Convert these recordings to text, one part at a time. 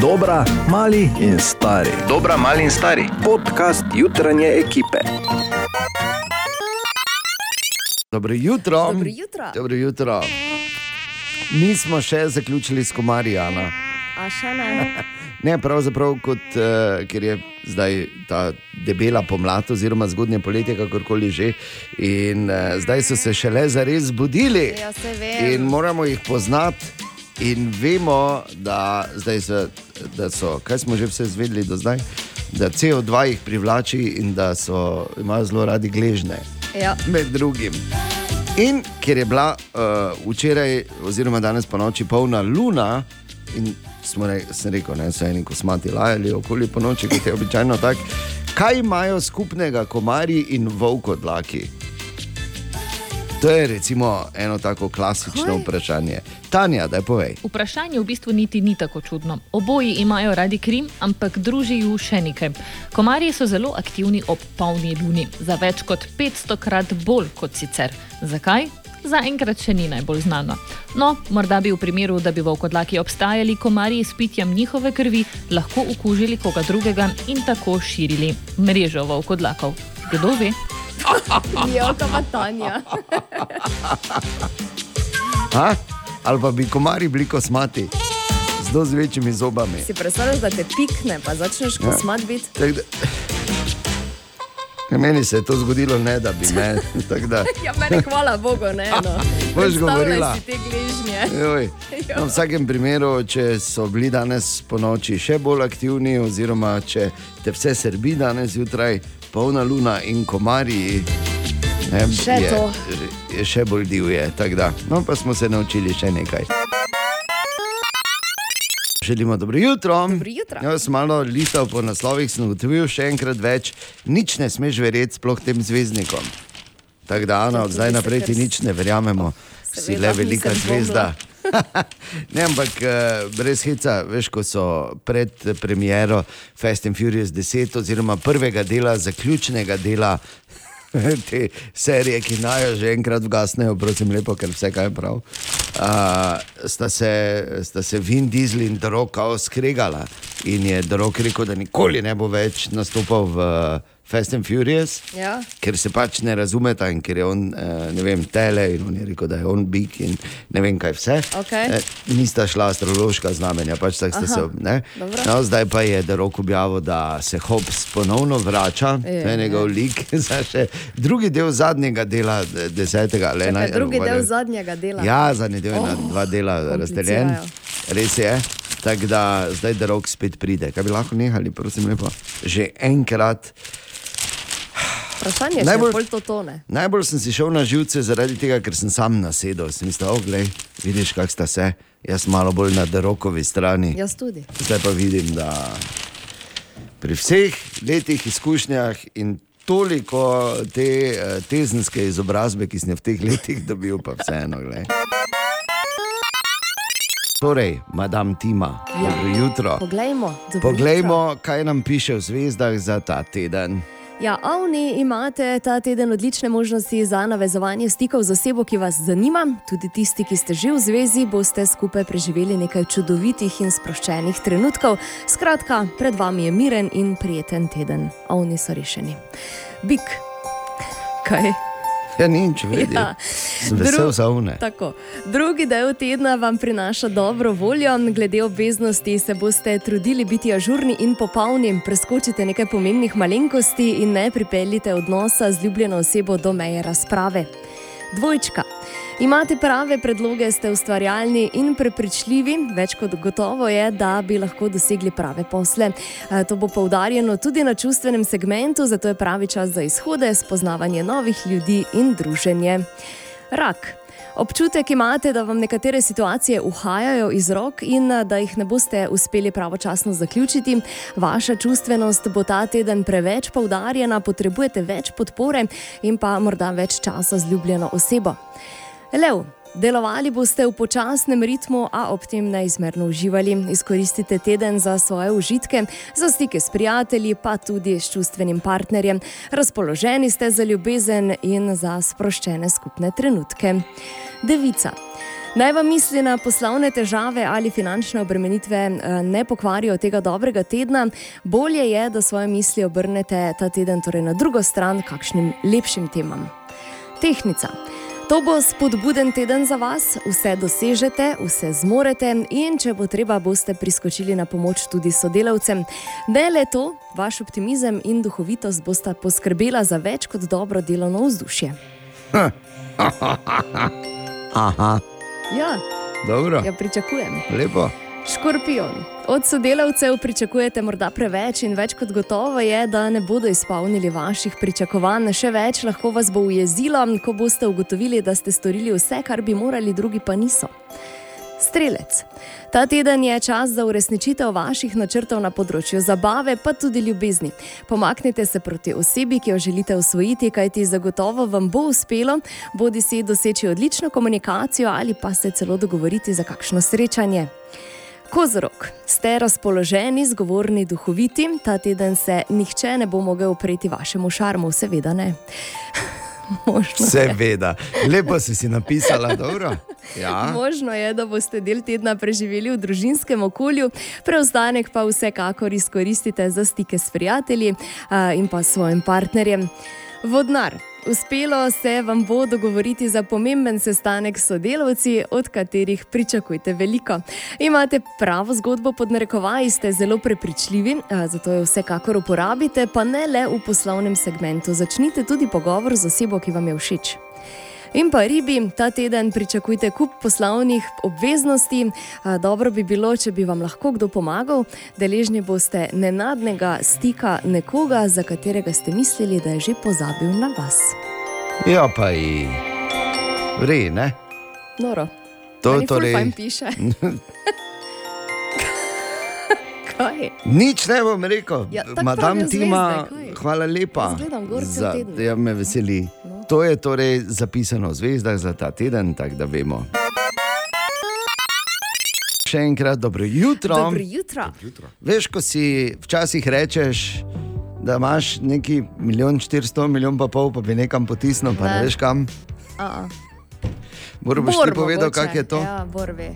Dobra, mali in stari. Dobra, mali in stari. Podcast jutranje ekipe. Dobro jutro. Dobro jutro. Dobro jutro. Nismo še zaključili s komarijana. A še ne? Ne, pravzaprav, kot, uh, ker je zdaj ta debela pomlad, oziroma zgodnje poletje, kakorkoli že. In uh, zdaj so se šele zares zbudili. Ja. In moramo jih poznati. In vemo, da, zdaj da so, kaj smo že vse zvedeli do zdaj, da CO2 jih privlači in da so, imajo zelo radi gležne Ja. med drugim. In ker je bila uh, včeraj, oziroma danes po noči, polna luna, in smo re, rekel, da so eni kosmati lajali okoli po noči, kot je običajno tako. Kaj imajo skupnega komarji in volkodlaki? To je recimo eno tako klasično Kaj? vprašanje. Tanja, da povej. Vprašanje v bistvu niti ni tako čudno. Oboji imajo radi krim, ampak druži ju še nekaj. Komarji so zelo aktivni ob polni luni, za več kot 500 krat bolj kot sicer. Zakaj? Zaenkrat še ni najbolj znano. No, morda bi v primeru, da bi volkodlaki obstajali, komarji s pitjem njihove krvi lahko okužili koga drugega in tako širili mrežo volkodlakov. Kdo ve? Ja, kama Tanja. Ha? Ali pa bi komarji bili kosmati, zelo z večjimi zobami. Si predstavljaš, da te pikne, pa začneš Ja. kosmat biti? Tak Da... Ja, Meni se je to zgodilo, ne da bi me. Ja, meni hvala Bogu, ne. No. Boš Predstavljaj govorila. si te gležnje. Joj. No, v vsakem primeru, če so bili danes po noči še bolj aktivni, oziroma če te vse srbi danes zjutraj, polna luna in komarji, ne, Še je, to. je še bolj divje. tako da. No, pa smo se naučili še nekaj. Želimo dobro jutro. Dobro jutro. Jaz sem malo listal po naslovih, sem ugotovil še enkrat več. Nič ne smeš verjeti, sploh tem zvezdnikom. Tako da, Ana, od zdaj naprej ti nič ne verjamemo, si le velika zvezda. ne, ampak eh, brez heca, veš, ko so pred premiero Fast and Furious 10, oziroma prvega dela, zaključnega dela te serije, ki naj jo že enkrat vgasnejo, prosim, lepo, ker vse kaj je prav. Uh, sta, se, sta se Vin Diesel in Dorok skregala in je Dorok rekel, da nikoli ne bo več nastopal v Fast and Furious Ja. ker se pač ne razumeta in ker je on, eh, ne vem, tele in on je rekel, da je on big in ne vem kaj vse. Okej. Eh, Nista šla astrološka znamenja, pač tako ste se. Aha, dobro. No, zdaj pa je Derok objavil, da se Hobbes ponovno vrača, Je, to je njegov lik, za še drugi del zadnjega dela, de- desetega. ali Čakaj, enaj- drugi del zadnjega dela. Ja, zadnji del je na Oh, dva dela razdeljen. Res je. Tako da zdaj Derok spet pride. Kaj bi lahko nehali, prosim, lepo. Že enkrat. Vprašanje je, Najbolj- če bolj to tone. Najbolj sem si šel na živce zaradi tega, ker sem sam nasedel. Sem mislil, oh, glej, vidiš, kak sta se. Jaz malo bolj na derokovi strani. Jaz tudi. Zdaj pa vidim, da pri vseh letih izkušnjah in toliko te eh, tezenske izobrazbe, ki sem jo v teh letih dobil, pa vseeno. Glej. Torej, madam Tima, Ja. dobro jutro. Poglejmo. dobro Poglejmo, kaj nam piše v zvezdah za ta teden. Ja, Avni, imate ta teden odlične možnosti za navezovanje stikov z osebo, ki vas zanima. Tudi tisti, ki ste že v zvezi, boste skupaj preživeli nekaj čudovitih in sproščenih trenutkov. Skratka, pred vami je miren in prijeten teden. Avni so rešeni. Bik. Kaj? Ja, nič, vedi. Ja. Sem vesel Dru- za une. Tako. Drugi del tedna vam prinaša dobro voljo, glede obveznosti se boste trudili biti ažurni in popolni, preskočite nekaj pomembnih malenkosti in ne pripeljite odnosa z ljubljeno osebo do meje razprave. Dvojčka. Imate prave predloge, ste ustvarjalni in prepričljivi, več kot gotovo je, da bi lahko dosegli prave posle. E, To bo poudarjeno tudi na čustvenem segmentu, zato je pravi čas za izhode, spoznavanje novih ljudi in druženje. Rak. Občutek imate, da vam nekatere situacije uhajajo iz rok in eh, da jih ne boste uspeli pravočasno zaključiti. Vaša čustvenost bo ta teden preveč poudarjena, potrebujete več podpore in pa morda več časa z ljubljeno osebo. Lev. Delovali boste v počasnem ritmu, a ob tem neizmerno uživali. Izkoristite teden za svoje užitke, za stike s prijatelji, pa tudi s čustvenim partnerjem. Razpoloženi ste za ljubezen in za sproščene skupne trenutke. Devica. Naj vam misli na poslovne težave ali finančne obremenitve eh, ne pokvarijo tega dobrega tedna. Bolje je, da svoje misli obrnete ta teden torej na drugo stran, kakšnim lepšim temam. Tehnica. To bo spodbuden teden za vas, vse dosežete, vse zmorete in če bo treba, boste priskočili na pomoč tudi sodelavcem. Ne le to, vaš optimizem in duhovitost bosta poskrbela za več kot dobro delovno vzdušje. Aha, Ja, dobro, ja pričakujem. lepo. Škorpion. Od sodelavcev pričakujete morda preveč in več kot gotovo je, da ne bodo izpolnili vaših pričakovanj. Še več lahko vas bo ujezilo, ko boste ugotovili, da ste storili vse, kar bi morali, drugi pa niso. Strelec. Ta teden je čas za uresničitev vaših načrtov na področju zabave, pa tudi ljubezni. Pomaknite se proti osebi, ki jo želite usvojiti, kajti zagotovo vam bo uspelo, bodi si doseči odlično komunikacijo ali pa se celo dogovoriti za kakšno srečanje. Kozorok, ste razpoloženi, zgovorni, duhoviti, ta teden se nihče ne bo mogel upreti vašemu šarmu, seveda ne. Možno je. Seveda, lepo si si napisala, dobro. Ja. Možno je, da boste del tedna preživeli v družinskem okolju, preostanek pa vsekakor izkoristite za stike s prijatelji in pa s svojim partnerjem. Vodnar. Uspelo se vam bo dogovoriti za pomemben sestanek s sodelavci, od katerih pričakujete veliko. Imate pravo zgodbo pod narekovaji, ste zelo prepričljivi, zato jo vsekakor uporabite, pa ne le v poslovnem segmentu. Začnite tudi pogovor z osebo, ki vam je všeč. In pa ribi, ta teden pričakujte kup poslovnih obveznosti. Dobro bi bilo, če bi vam lahko kdo pomagal. Deležni boste nenadnega stika nekoga, za katerega ste mislili, da je že pozabil na vas. Ja, pa i. Vrej, ne? Noro. To Meni ful torej- fajn piše. Kaj? Nič ne bom rekel. Ja, Madam Tima, zvezde, kaj? hvala lepa. Jaz gledam gor za, ja, me veseli. To je torej zapisano v zvezdah za ta teden, tako da vemo. Še enkrat dobro jutro. Dobro jutro. Veš, ko si včasih rečeš, da imaš neki milijon štiristo, milijon pa pol, pa bi nekam potisnil, pa ne, veš kam. A, Moram boš ti povedal, kako je to. Ja, Bor ve.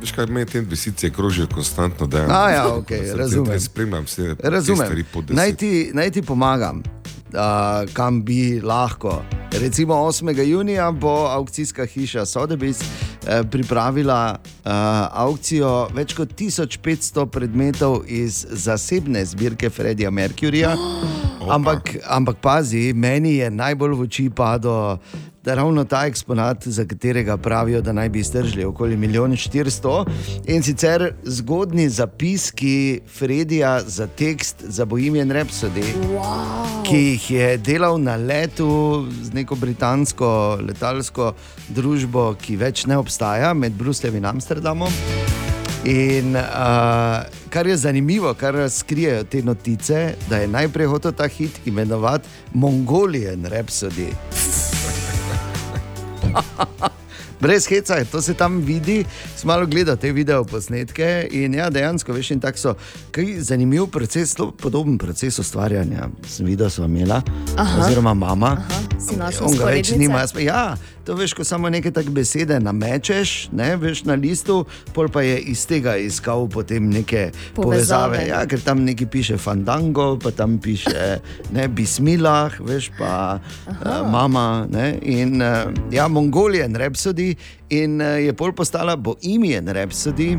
Veš kaj, meni te investicije krožijo konstantno. Da, A ja, okej, razumem. Spremljam vse Razumem. stvari po deset. Naj ti, naj ti pomagam, uh, kam bi lahko. Recimo 8. junija bo aukcijska hiša Sotheby's eh, pripravila uh, aukcijo več kot 1500 predmetov iz zasebne zbirke Fredija Mercuryja. Ampak, ampak pazi, meni je najbolj v oči padlo. Da ravno ta eksponat, za katerega pravijo, da naj bi iztržili okoli 1 400 in sicer zgodni zapiski Fredija za tekst za Bohemian Rhapsody, wow. ki jih je delal na letu z neko britansko letalsko družbo, ki več ne obstaja med Brusljem in Amsterdamom. In uh, kar je zanimivo, kar razkrijejo te notice, da je najprej hotel ta hit imenovati Mongolian Rhapsody. Brez heca, to se tam vidi, malo gledal te video posnetke in ja, dejansko veš, in tako so. Kaj zanimiv proces, podoben proces ustvarjanja. Sem videl, so imela, Aha. oziroma mama. Aha, si našel On ga več nima. Jaz pa- Ja, to veš, ko samo neke take besede namečeš, ne, veš na listu, pol pa je iz tega iskal potem neke povezave. Povezave. Ja, ker tam neki piše fandango, pa tam piše ne, bismilah, veš pa uh, mama. Ne, in uh, ja, Mongolian Rhapsody in uh, je pol postala Bohemian Rhapsody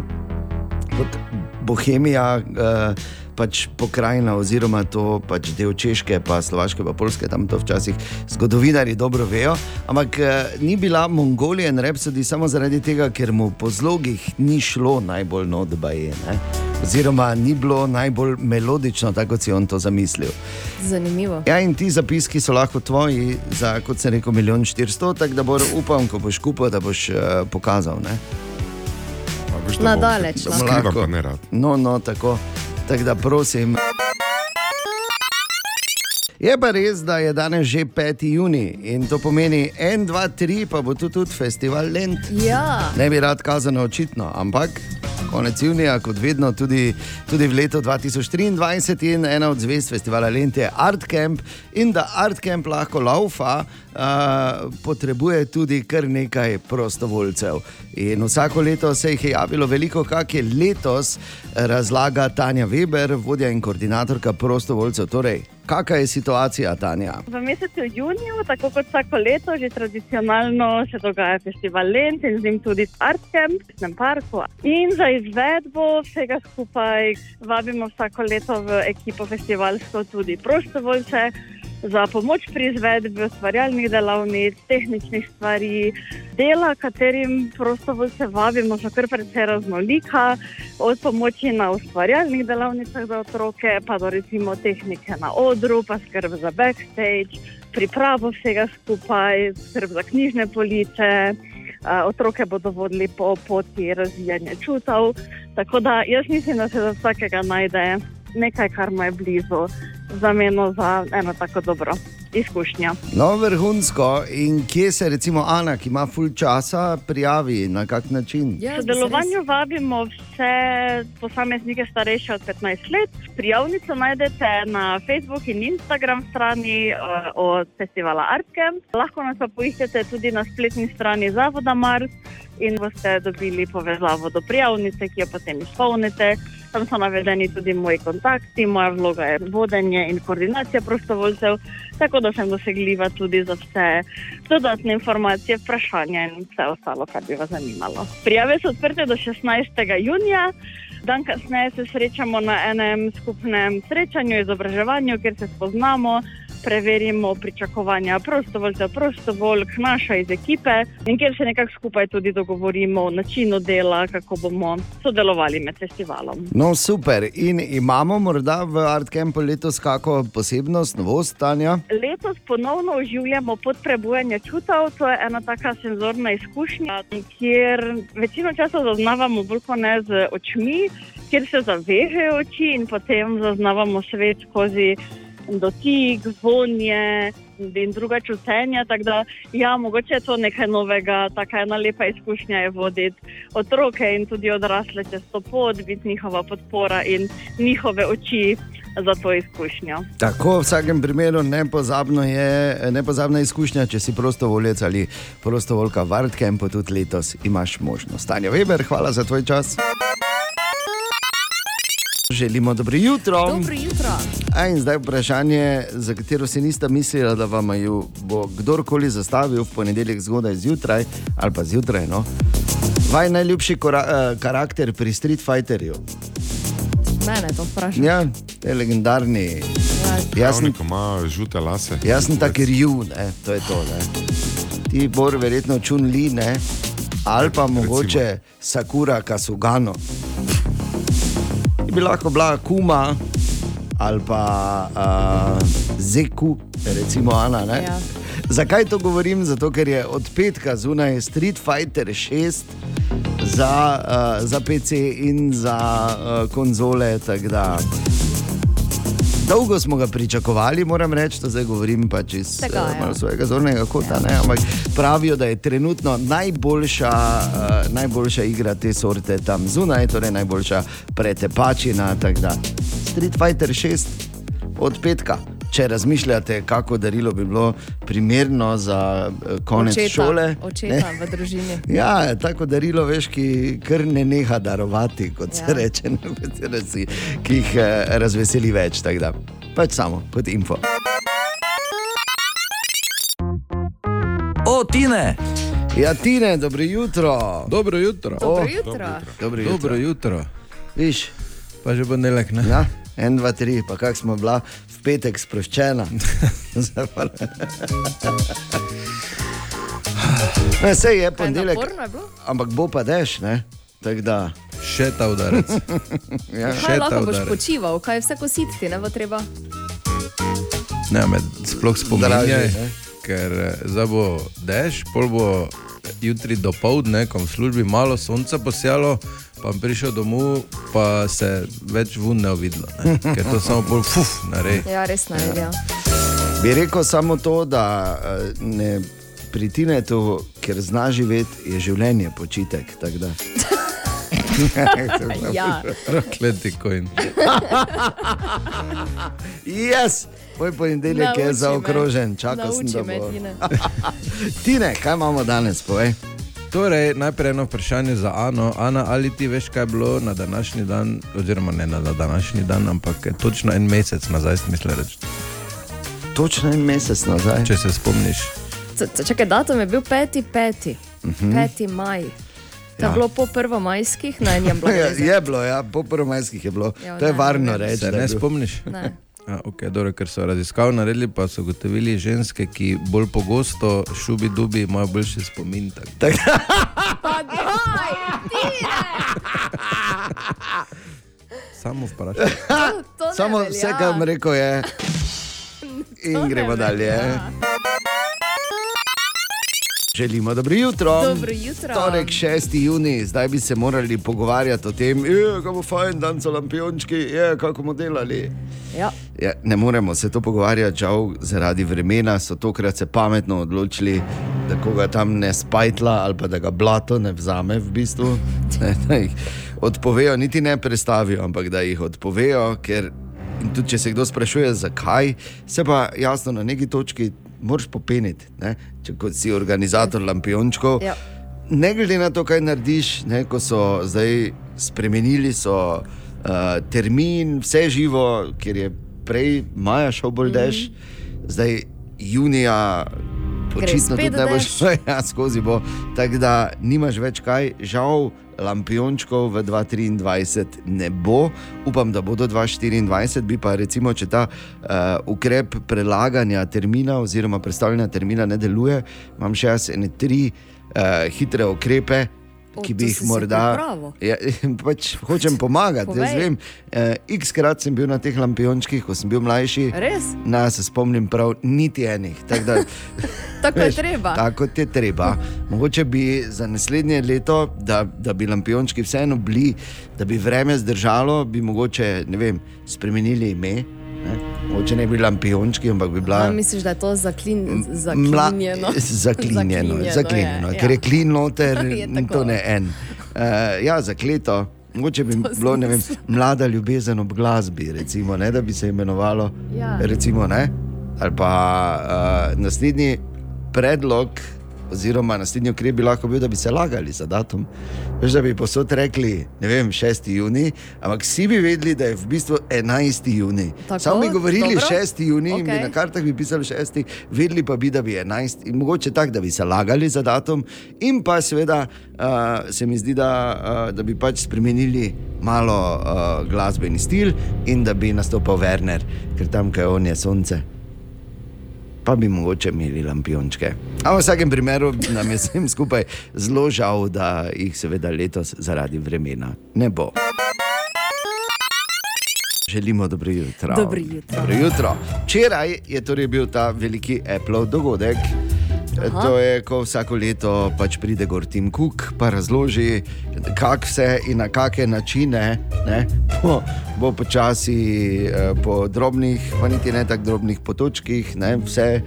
kot Bohemija. Uh, Pač pokrajina, oziroma to pač del Češke, pa Slovaške, pa Polske, tam to včasih zgodovinari dobro vejo. Ampak eh, ni bila Mongolija in Repsodi samo zaradi tega, ker mu po zlogih ni šlo najbolj notbaje. Oziroma, ni bilo najbolj melodično, tako kot si on to zamislil. Zanimivo. Ja, in ti zapiski so lahko tvoji za, kot sem rekel, milijon štiristo, tako da bo upam, ko boš kupil, da boš uh, pokazal. Ne? A veš, Na bom- daleč, no. Skrivam Lahko. pa ne rad. No, no, tako. Tako da prosim. Je pa res, da je danes že 5. juni in to pomeni 1, 2, 3, pa bo tu tudi festival Lent. Ja, Ne bi rad kazano očitno, ampak konec junija, kot vedno, tudi, tudi v letu 2023 in ena od zvezd festivala Lent je Art Camp in da Art Camp lahko laufa, uh, potrebuje tudi kar nekaj prostovoljcev. In vsako leto se jih je javilo veliko, kak je letos, razlaga Tanja Weber, vodja in koordinatorka prostovoljcev. Torej, kakšna je situacija, Tanja? V mesecu juniju, tako kot vsako leto, že tradicionalno se dogaja festival Lent in z njim tudi Art Camp v Snem parku. In za izvedbo vsega skupaj vabimo vsako leto v ekipo festivalsko tudi prostovoljce. Za pomoč pri izvedbi ustvarjalnih delavnic, tehničnih stvari, dela, katerim prostovoljce vabimo, so kar precej raznolika, od pomoči na ustvarjalnih delavnicah za otroke, pa do recimo tehnike na odru, pa skrb za backstage, pripravo vsega skupaj, skrb za knjižne police. Otroke bodo vodili po poti razvijanja čutov. Tako da jaz mislim, da se za vsakega najde nekaj, kar mu je blizu, zameno za eno tako dobro izkušnjo. No, vrhunsko. In kje se recimo Ana, ki ima full časa, prijavi, na kak način? Ja, V sodelovanju vabimo vse posameznike starejše od 15 let. Prijavnico najdete na Facebook in Instagram strani uh, od festivala Artcamp. Lahko nas pa poiščete tudi na spletni strani Zavoda Mars in boste dobili povezavo do prijavnice, ki jo potem izpolnite. Tam so navedeni tudi moji kontakti, moja vloga je vodenje in koordinacija prostovoljcev, tako da sem dosegljiva tudi za vse dodatne informacije, vprašanja in vse ostalo, kar bi vas zanimalo. Prijave so odprte do 16. junija. Dan kasneje se srečamo na enem skupnem srečanju, izobraževanju, kjer se spoznamo, preverimo pričakovanja prostovoljcev, prostovoljk, naša iz ekipe in kjer se nekako skupaj tudi dogovorimo o načinu dela, kako bomo sodelovali med festivalom. No, super. In imamo morda v Artcampu letos kakšno posebnost, novost, Tanja? Letos ponovno oživljamo podprebujanje čutov. To je ena taka senzorna izkušnja, kjer večino časa zaznavamo bolj kot ne z očmi, kjer se zavežejo oči in potem zaznavamo svet skozi dotik, vonje in druga čutenja. Tako da, ja, mogoče je to nekaj novega, tako ena lepa izkušnja je voditi otroke in tudi odrasle čez to pot, biti njihova podpora in njihove oči za to izkušnjo. Tako, v vsakem primeru nepozabno je, nepozabna izkušnja, če si prostovoljec ali prostovoljka v Artcampu, tudi letos imaš možnost. Tanja Weber, hvala za tvoj čas. Želimo dobro jutro. Dobro jutro. A in zdaj vprašanje, za katero si nista mislila, da vam jo bo kdorkoli zastavil v ponedeljek zgodaj zjutraj ali pa zjutraj. No? Vaj najljubši kora, uh, karakter pri Street Fighterju. Mene to vprašanje. Ja, te legendarni. Jaz sem, ima žute lase. jaz sem tak rju, ne, to je to. Ne. Ti bor verjetno čun li, ne, ali pa mogoče Sakura Kasugano. Bi lahko bila kuma ali pa uh, Zeku, recimo Ana. Ne? Ja. Zakaj to govorim? Zato, ker je od petka zunaj Street Fighter 6 za, uh, za PC in za uh, konzole. tako da Dolgo smo ga pričakovali, moram reči, da zdaj govorim pač iz Tega, ja. svojega zornega kota. Ne, ampak pravijo, da je trenutno najboljša, uh, najboljša igra te sorte tam zunaj, torej najboljša pretepačina. tako. Street Fighter 6 od petka. Če razmišljate, kako darilo bi bilo primerno za eh, konec očeta, šole. Očeta v družini. Ja, tako darilo, veš, ki kar ne neha darovati, kot ja. se reče, ne, si, ki jih eh, razveseli več. da. Pač samo kot info. O, Tine! Ja, Tine, dobro jutro. Dobro jutro. Dobro jutro. Dobro jutro. Dobro jutro. Viš, Pa že ponedeljek, ne? ja, en, dva, tri, pa kak smo bila v petek sproščena. Ne, sej je Kaj ponedeljek, ampak bo pa dež, ne? Tako da, Še ta udarec. ja. Kaj Še ta lahko boš udarec. počival, kaj vse kositi, ne bo treba. Ne, me sploh spominjaj, ker eh, zdaj bo dež, pol bo jutri do povdne, ko v službi malo sonca posijalo, pa bom prišel domov, pa se več vun ne videlo, ne? ker to samo pol fuf, narej. Ja, res naredijo. Bi rekel samo to, da eh, ne pritine to, ker zna živeti, je življenje počitek. Ja. Prokleti kojn. Yes, Moj ponedeljek je zaokrožen, čakal sem, da bo. Tine. Tine, kaj imamo danes, povej? Torej, najprej eno vprašanje za Ano. Ana, ali ti veš, kaj je bilo na današnji dan, oziroma ne na današnji dan, ampak točno en mesec nazaj, si misliš reči, Točno en mesec nazaj. če se spomniš. C- Čakaj, datum je bil 5. 5. 5. maj. To je Ja. bilo po prvomajskih, na enem blagu. je bilo, ja, po prvomajskih je bilo. Ja, to je ne, varno reči. Se je ne spomniš? Ne. A, okay, dobro, ker so raziskav naredili, pa so ugotovili ženske, ki bolj pogosto šubi dubi, imajo boljši spomin. daj, Tine! Samo vprašaj. Ne Samo vse, kar vam rekel, je. In gremo dalje. velja. Želimo dobro jutro. Dobro jutro. Torek 6. juni, zdaj bi se morali pogovarjati o tem, "Je, kako fajn, dan so lampiončki, je, kako bomo delali. Ja. Ja, ne moremo se to pogovarjati, žal, zaradi vremena so tokrat se pametno odločili, da koga tam ne spajtla ali pa da ga blato ne vzame v bistvu. Ne, da jih odpovejo, niti ne predstavijo, ampak da jih odpovejo, ker tudi če se kdo sprašuje, zakaj, se pa jasno na neki točki moraš popeniti, ne? Če kot si organizator lampiončkov. Ja. Ne glede na to, kaj narediš, ne, ko so zdaj spremenili so, uh, termin, vse živo, ker je prej maja šel bolj dež, zdaj junija. Očitno tudi ne boš šel ja, skozi. Bo. Tako da nimaš več kaj, žal, lampiončkov v 2023 ne bo. Upam, da bo do 2024, bi pa recimo, če ta uh, ukrep prelaganja termina oziroma predstavljanja termina ne deluje, imam še jaz ene tri uh, hitre ukrepe. Ki bi jih morda. Ja, pač hočem pomagati. Jaz vem, eh, X-krat sem bil na teh lampiončkih, ko sem bil mlajši. Res? Na, se spomnim prav, niti enih. Tako da, Tako je Veš, treba. Tako je treba. Mogoče bi za naslednje leto, da, da bi lampiončki vseeno bili, da bi vreme zdržalo, bi mogoče ne vem, spremenili ime. Ne? Mogoče ne bi lampiončki, ampak bi bila. A, misliš, da je to zaklin, Mla- zaklinjeno? Zaklinjeno, zaklinjeno je, ker je ja. klin noter, Je to ne en. Uh, ja, zakleto. Mogoče bi bilo vem, mlada ljubezen ob glasbi, recimo, ne, da bi se imenovalo. Ja. Recimo, ne? Ali pa uh, naslednji predlog, oziroma naslednji ukrep bi lahko bil, da bi se lagali za datum. Veš, da bi posod rekli, ne vem, 6. juni, ampak vsi bi vedeli, da je v bistvu 11. juni. Tako, Samo bi govorili dobro. 6. juni okay. in bi na kartah bi pisali 6. vedeli pa bi, da bi 11. in mogoče tako, da bi se lagali za datum, in pa seveda uh, se mi zdi, da, uh, da bi pač spremenili malo uh, glasbeni stil in da bi nastopal Werner, ker tam, kaj on je sonce. Pa bi mogoče imeli lampiončke. Ampak v vsakem primeru nam je vsem skupaj zelo žal, da jih seveda letos zaradi vremena ne bo. Želimo dobro jutro. Dobro jutro. Dobro jutro. Včeraj je torej bil ta veliki Apple dogodek. Aha. To je, ko vsako leto pač pride gor Tim Cook in razloži, kako vse in na kakšne načine ne, bo, bo počasi eh, po drobnih, pa niti ne tako drobnih potočkih, ne, vse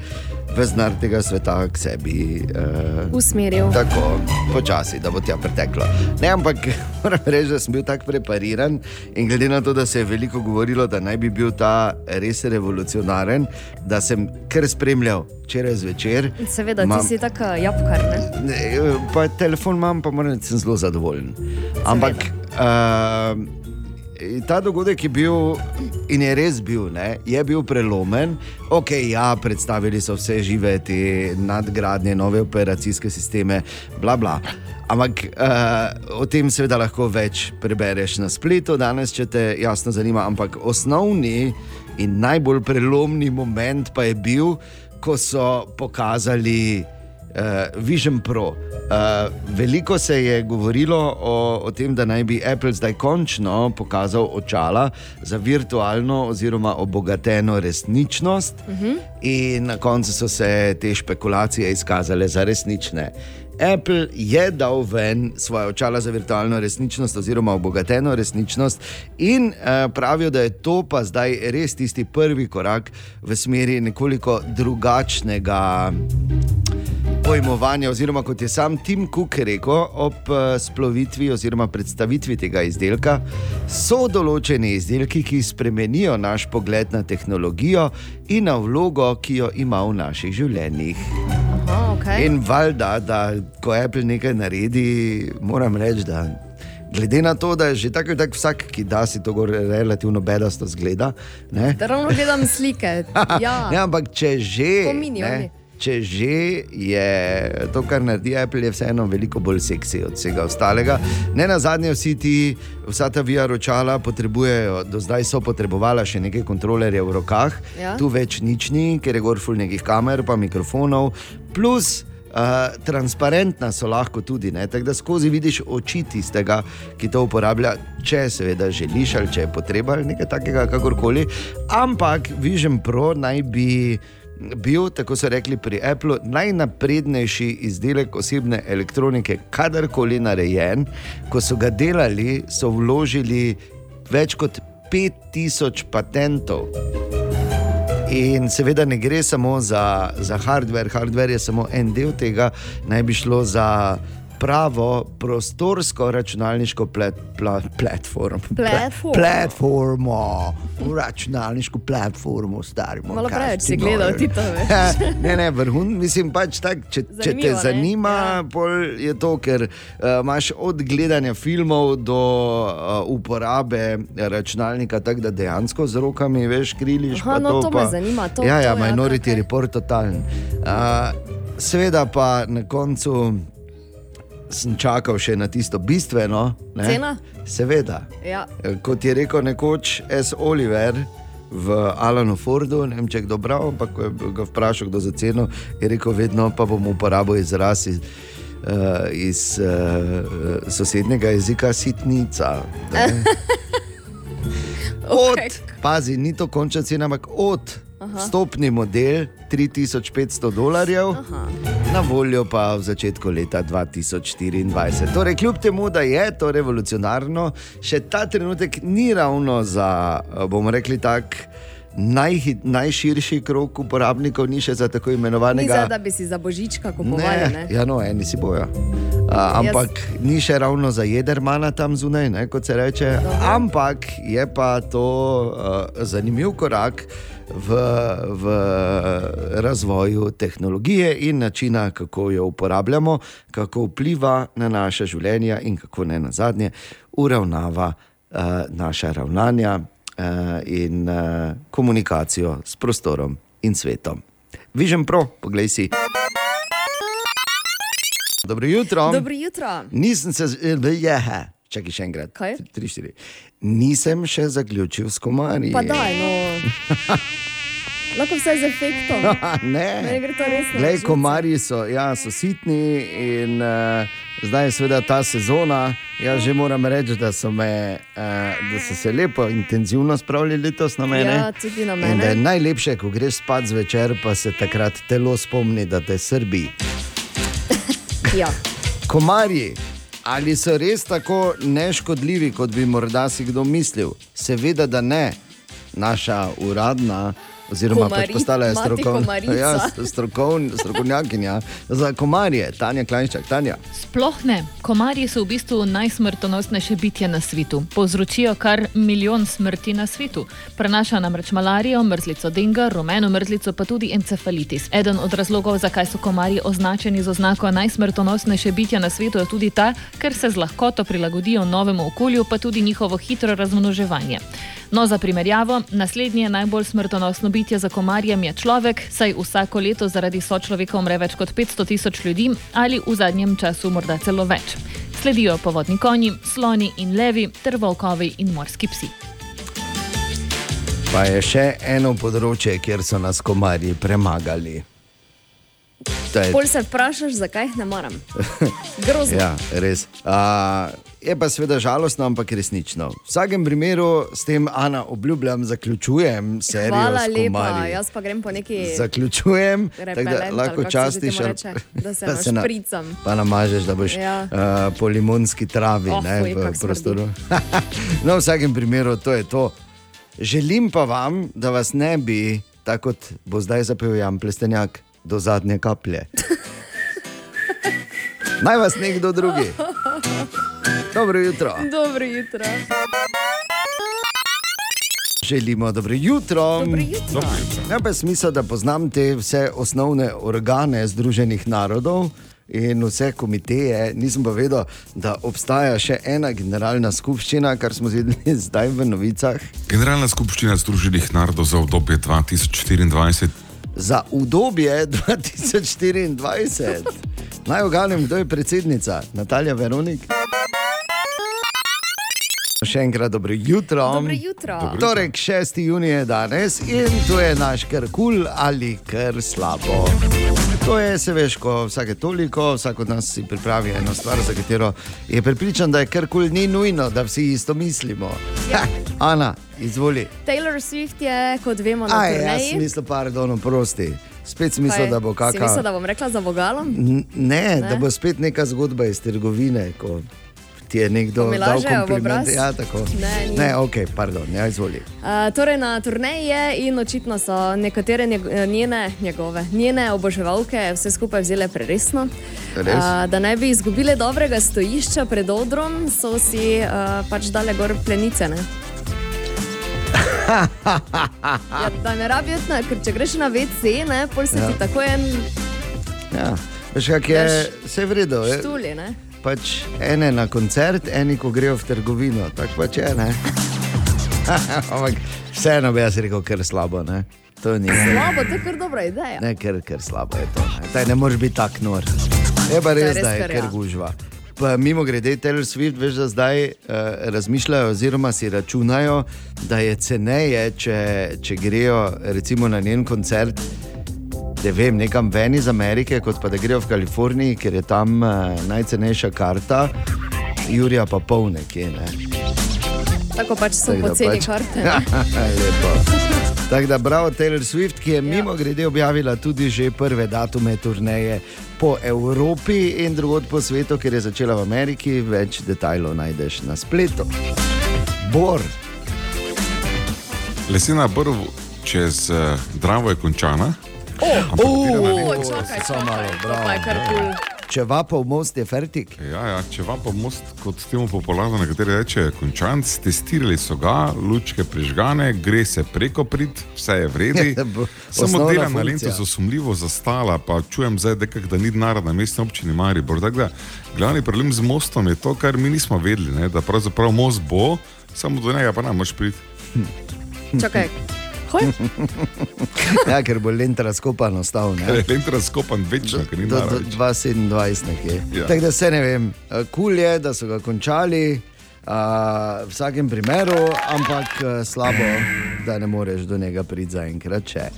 vznar tega sveta k sebi. Eh, Usmeril. Tako, počasi, da bo tja preteklo. Ne, ampak moram reči, da sem bil tako prepariran in glede na to, da se je veliko govorilo, da naj bi bil ta res revolucionaren, da sem kar spremljal včeraj zvečer. Seveda, Imam- ti si tako jabkar. Ne? Ne, Pa telefon imam, pa moram reči, sem zelo zadovoljen. Ampak uh, ta dogodek je bil in je res bil, ne, je bil prelomen. Ok, ja, predstavili so vse žive te nadgradnje, nove operacijske sisteme, bla bla. Ampak uh, o tem seveda lahko več prebereš na spletu, danes, če te jasno zanima. Ampak osnovni in najbolj prelomni moment pa je bil, ko so pokazali Vision Pro. Uh, veliko se je govorilo o, o tem, da naj bi Apple zdaj končno pokazal očala za virtualno oziroma obogateno resničnost, uh -huh. na koncu so se te špekulacije izkazale za resnične. Apple je dal ven svoje očala za virtualno resničnost oziroma obogateno resničnost in uh, pravijo, da je to pa zdaj res tisti prvi korak v smeri nekoliko drugačnega pojmovanja, oziroma kot je sam Tim Cook rekel ob eh, splovitvi oziroma predstavitvi tega izdelka, so določeni izdelki, ki spremenijo naš pogled na tehnologijo in na vlogo, ki jo ima v naših življenjih. Aha, okay. In valjda, da ko Apple nekaj naredi, moram reči, da glede na to, da je že tako, tak vsak, ki da si to relativno bedasto zgleda. Ne? Da ravno gledam slike. Ja. Ne, ampak če že, Spomini oni. Če že je to, kar naredi Apple, je vseeno veliko bolj seksi od vsega ostalega. Ne na zadnje, vsi ti, vsa ta VR očala potrebujejo, do zdaj so potrebovala še nekaj kontrolerjev v rokah, Ja. tu več nič ni, ker je gor ful nekih kamer, pa mikrofonov, plus. Uh, transparentna so lahko tudi, ne? tako da skozi vidiš oči tistega, ki to uporablja, če seveda želiš ali če je potreba ali nekaj takega, kakorkoli. Ampak Vision Pro naj bi bil, tako so rekli pri Apple, najnaprednejši izdelek osebne elektronike, kadarkoli narejen. Ko so ga delali, so vložili več kot 5000 patentov. In seveda ne gre samo za, za hardware, hardware je samo en del tega, naj bi šlo za pravo prostorsko računalniško plat, plat, platform. Platformo. Platformo, računalniško platformo, stari. moj, Malo preveč si gledal ti to, veš. ne, ne, vrhun, mislim pač tak, če, če te Zanimivo, ne? zanima, Ja. pol je to, ker uh, imaš od gledanja filmov do uh, uporabe računalnika, tako da dejansko z rokami veš, kriliš. Aha, no, to me pa, zanima, to- ja, ja, to, ja, Minority okej. Report totalen. Uh, seveda pa na koncu sem čakal še na tisto bistveno. Ne? Cena? Seveda. Ja. Kot je rekel nekoč S. Oliver v Alanu Fordu, ne vem če je kdo bral, ampak ko je ga vprašal, kdo za ceno, je rekel, vedno pa bom uporabil izraz iz, uh, iz uh, sosednjega jezika sitnica. Od, Okej. pazi, ni to končna cena, ampak od vstopni model 3500 dolarjev, na voljo pa v začetku leta 2024. Torej, kljub temu, da je to revolucionarno, še ta trenutek ni ravno za, eh, bomo rekli tako. Najhi, najširši krok uporabnikov ni še za tako Ni imenovanega. za, da bi si za božička kupovali. Ne, ja, no, eni si bojo. A, ampak Jaz... ni še ravno za jedrmana tam zunaj, ne, kot se reče. Dobro. Ampak je pa to uh, zanimiv korak v, v razvoju tehnologije in načina, kako jo uporabljamo, kako vpliva na naše življenje in kako ne na zadnje uravnava uh, naša ravnanja uh, in uh, komunikacijo s prostorom in svetom. Vižem pro, poglej si. Dobro jutro. Dobro jutro. Nisem se, jehe, čakaj še enkrat. Kaj? Tri, štiri. Nisem še zaključil s komarji. Pa daj, no. Lahko vse z efektom. ne. Meni gre to resno na Lej, živce. komarji so, ja, so sitni in uh, zdaj je seveda ta sezona. Jaz že moram reči, da so, me, uh, da so se lepo, intenzivno spravili letos na mene. Ja, tudi na In da je mene. najlepše, ko greš spat zvečer, pa se takrat telo spomni, da te srbi. Ja. Komarji, ali so res tako neškodljivi, kot bi morda si kdo mislil? Seveda, da ne. Naša uradna, oziroma pač Komari- postala je strokovna, komarica. ja, strokovn, strokovnjakinja za komarje, Tanja Klajnščak. Tanja. Sploh ne. Komarji so v bistvu najsmrtonosnejše bitje na svetu. Povzročijo kar milijon smrti na svetu. Prenaša namreč malarijo, mrzlico denga, rumeno mrzlico, pa tudi encefalitis. Eden od razlogov, zakaj so komarji označeni z oznako najsmrtonosnejše bitje na svetu, je tudi ta, ker se z lahkoto prilagodijo novemu okolju, pa tudi njihovo hitro razmnoževanje. No, za primerjavo, naslednje najbolj smrtonosno bitje za komarjem je človek, saj vsako leto zaradi sočloveka umre več kot 500 tisoč ljudi ali v zadnjem času morda celo več. Sledijo povodni konji, sloni in levi ter volkovi in morski psi. Pa je še eno področje, kjer so nas komarji premagali. Je Pol se vprašaš, zakaj jih ne maram. Grozno. Ja, res. Uh, je pa seveda žalostno, ampak resnično. V vsakem primeru s tem, Ana, obljubljam, zaključujem serijo. Hvala lepa, jaz pa grem po neki. Zaključujem, tako da lahko se častiš, temu ali- reče, da se na- našpricam. Pa namažeš, da boš Ja. uh, po limonski travi Oh, ne, v prostoru. no, v vsakem primeru to je to. Želim pa vam, da vas ne bi, tako kot bo zdaj zapel Jan Plestenjak, do zadnje kaplje. Naj vas nekdo drugi. Dobro jutro. Dobro jutro. Želimo dobro jutro. Dobro jutro. Ja, pa smisel, da poznam te vse osnovne organe Združenih narodov in vse komiteje. Nisem pa vedel, da obstaja še ena generalna skupščina, kar smo zvedeli zdaj v novicah. Generalna skupščina Združenih narodov za obdobje 2024. Za udobje 2024. Naj oganem, kdo je predsednica, Natalija Veronik. Še enkrat dobro jutro. Dobro jutro. Torek 6. junij je danes in to je naš kar kul cool ali kar slabo. To je, se veš, ko vsake toliko, vsak od nas si pripravi eno stvar, za katero je pripričan, da je kar kul, ni nujno, da vsi isto mislimo. Ja. Ha, Ana, izvoli. Taylor Swift je, kot vemo, na Aj, jaz turneji. mislim, pardon, prosti. Spet sem mislil, da bo Si mislil, kakšna. da bom rekla za vogalom? N- Ne, Ne? da bo spet neka zgodba iz trgovine, ko ti je nekdo dal kompliment. Ja, tako. Ne, ni. ne, ok, pardon, ja, izvoli. Uh, torej na turneji je in očitno so nekatere njeg njene, njegove, njene oboževalke vse skupaj vzele preresno. Res? Uh, da ne bi izgubile dobrega stojišča pred odrom, so si uh, pač dale gor plenice. Ne? ja, da ne rabijo, ker če greš na WC, ne, pol se Ja. ti tako en Ja. Veš, kak je, vse je. štuli. Ne? Pač ene na koncert, eni ko grejo v trgovino, tako pač je. Ampak vseeno bi jaz rekel, ker slabo. Ne? To ni Slabo, to je kar dobra ideja. Ne, ker, ker slabo je to. Ne, Taj ne moreš biti tak nor. Je pa res, res da je kar ja. gužva. Pa mimo grede, Taylor Swift, veš, da zdaj uh, razmišljajo, oziroma si računajo, da je ceneje, če, če grejo recimo na njen koncert, da vem, nekam ven iz Amerike, kot pa da grejo v Kaliforniji, ker je tam uh, najcenejša karta, Jurija pa pol nekje. Ne. Tako pač so Tako da poceni pač- karte. ne. Lepo. Tako da bravo Taylor Swift, ki je mimo grede objavila tudi že prve datume turneje po Evropi in drugod po svetu, ker je začela v Ameriki. Več detajlov najdeš na spletu. Bor, Lesena brv čez uh, Dravo je končana. Čakaj, čakaj, to pa je kar kul. če vapov most je fertik. Ja, ja, če pa most, kot temu popularno nekateri reče, končanc, testirali so ga, lučke prižgane, gre se preko prid, vse je vredi. Samo dela na lento so sumljivo zastala, pa čujem zdaj, dekak, da ni denar na mestni občini Maribor. Tako da Glavni problem z mostom je to, kar mi nismo vedeli, ne? da pravzaprav most bo, samo do njega pa ne moreš priti. Čakaj. Hoj, Ja, ker bo lent razkopan ostal. Ker Ne? je lent razkopan večno, ker ni naravno. 2027 nekje. Ja. Tako da se ne vem, kul cool je, da so ga končali. Uh, v vsakem primeru, ampak uh, slabo, da ne moreš do njega priti zaenkrat. če.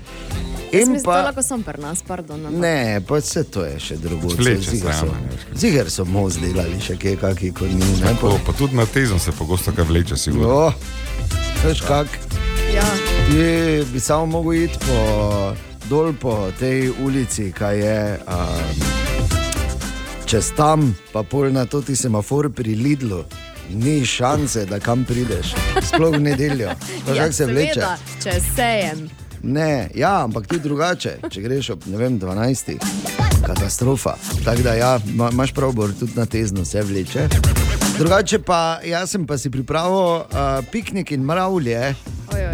In mislim, pa, lahko sem pri nas, pardon. ampak- ne, pa vse to je še drugo. Ziger so, kaj. ziger so most delali, še kje kaki kot ni. Ne, Pa, pa tudi na tezno se pogosto kaj vleče, sigurno. oh, veš kak. Ti bi samo mogel iti po, dol po tej ulici, kaj je. Um, čez tam, pa pol na to ti semafor pri Lidlu. Ni šanse, da kam prideš, sploh v nedeljo. Ja, se vleče? seveda, če sejem. Ne, ja, ampak tudi drugače, če greš ob vem, 12. Katastrofa. Tako da, ja, ma- imaš prav, bor tudi na tezno se vleče. Drugače pa, jaz sem pa si pripravil uh, piknik in mravlje.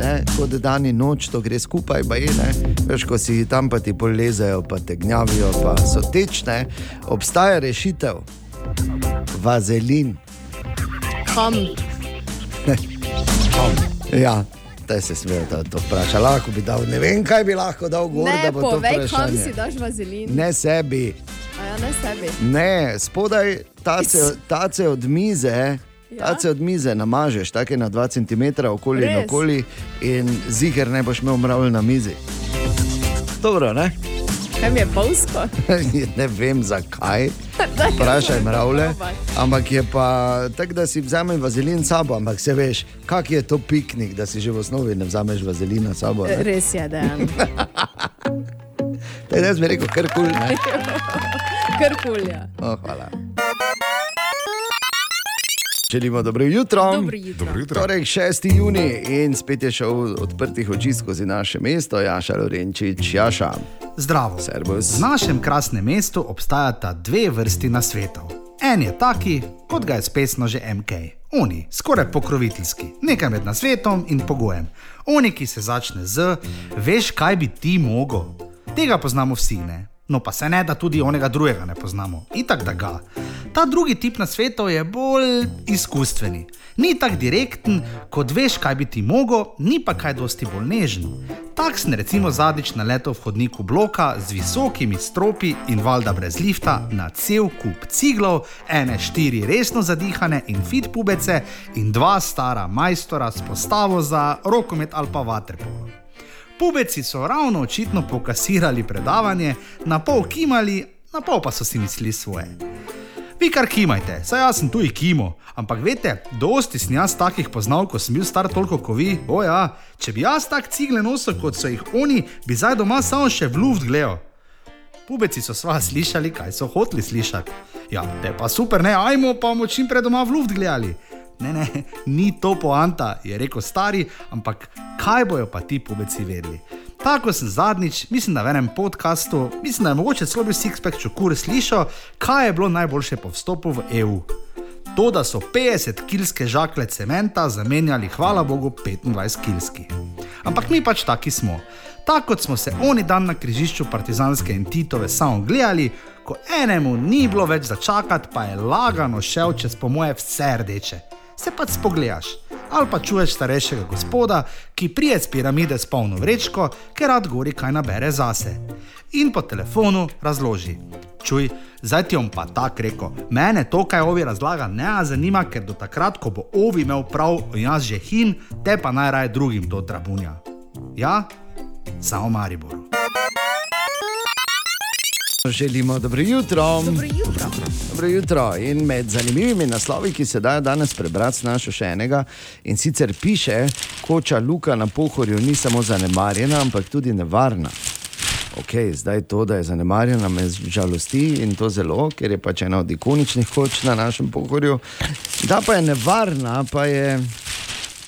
Ne, kot dan in noč, to gre skupaj, pa je ne. Veš, ko si tam pa ti polezajo, pa te gnjavijo, pa so tečne. Obstaja rešitev, vazelin. Kam? Ja, Te se smejo to, vprašati. Lahko bi dal, ne vem, kaj bi lahko dal gor, Ne, da bo to povej, kam vprašanje. si daš vazelin. Ne sebi, A ja, ne sebi. ne, spodaj tace, tace od mize. Ja. Tace od mize namažeš, tako na 2 cm okoli in Res? okoli, in ziger ne boš imel mravl na mizi. Dobro, ne? Kaj je polsko? ne vem zakaj, vprašaj mravlje. Ampak je pa tako, da si vzamem vazelin s sabo, ampak se veš, kak je to piknik, da si že v osnovi ne vzameš vazelina s sabo. ne? Res je, da. Tako da jaz bi rekel, kar kul. ne? Kar kulja. Oh, hvala. Želimo dobro jutro. Dobro jutro. Dobro jutro. Torej, 6. juni in spet je šel odprtih oči skozi naše mesto, Jaša Lorenčič, Jaša. Zdravo. Servus. V našem krasnem mestu obstajata dve vrsti nasvetov. En je taki, kot ga je spesno že MK. Oni, skoraj pokroviteljski, nekaj med nasvetom in pogojem. Oni, ki se začne z, veš, kaj bi ti mogel. Tega poznamo vsi, ne? No, pa se ne, da tudi onega drugega ne poznamo. Itak da ga. Ta drugi tip na svetu je bolj izkustveni. Ni tako direkten, kot veš, kaj bi ti mogel, ni pa kaj dosti bolj nežen. Tak sem recimo zadnjič naletel v hodniku bloka z visokimi stropi in valjda brez lifta na cel kup ciglov, ene štiri resno zadihane in fit pubece in dva stara majstora s postavo za rokomet ali pa vaterpolo. Pubeci so ravno očitno pokasirali predavanje, na pol kimali, na pol pa so si mislili svoje. Vi kar kimajte, saj jaz sem tu in kimo, ampak veste, dosti sem jaz takih poznal, ko sem bil star toliko kot vi. O ja, če bi jaz tak cigle nosil kot so jih oni, bi zdaj doma samo še v luft gledal. Pubeci so sva slišali, kaj so hoteli slišati. Ja, te pa super, ne, ajmo pa bomo čim prej doma v luft gledali. Ne, ne, ni to poanta, je rekel stari, ampak kaj bojo pa ti pubeci vedeli. Tako sem zadnjič, mislim, da v enem podkastu, mislim, da je mogoče celo bil Sixpack Čukur slišal, kaj je bilo najboljše po vstopu v EU. To, da so 50-kilske žakle cementa zamenjali, hvala Bogu, 25-kilski. Ampak mi pač taki smo. Tako kot smo se oni dan na križišču Partizanske in Titove samo gledali, ko enemu ni bilo več začakati, pa je lagano šel čez po moje vse rdeče. Se pač spogledaš. Ali pa čuješ starejšega gospoda, ki prije z piramide s polno vrečko, ker rad gori kaj nabere zase. In po telefonu razloži. Čuj, zdaj ti bom pa tako rekel. Mene to, kaj ovi razlaga, ne zanima, ker do takrat, ko bo ovi imel prav, jaz že hin, te pa naj raje drugim to trabunja. Ja, samo Mariboru. Želimo dobro jutro. Dobro jutro. Dobro jutro. In med zanimivimi naslovi, ki se dajo danes prebrati, našo še enega. In sicer piše, koča Luka na pohorju ni samo zanemarjena, ampak tudi nevarna. Ok, zdaj to, da je zanemarjena, me žalosti in to zelo, ker je pač ena od ikoničnih koč na našem pohorju. Da pa je nevarna, pa je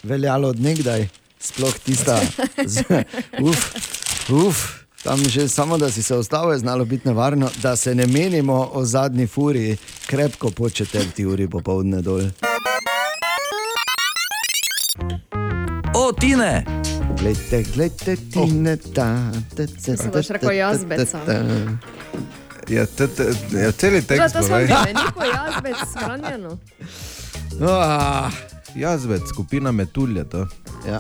veljalo odnegdaj, sploh tista, z, uf, uf. Tam že samo, da si se ustavil, je znalo biti nevarno, da se ne menimo o zadnji furi, krepko po četrti uri popovdne dol. O, Tine! Glejte, glejte, ti ne ta, ta, ta, Se boš rekel jazbeca. Ja, te, te, ja, celi Ja, tekst to smo videli, neko jazbec shranjeno. Ah, Jazbec, skupina metulje to. ja.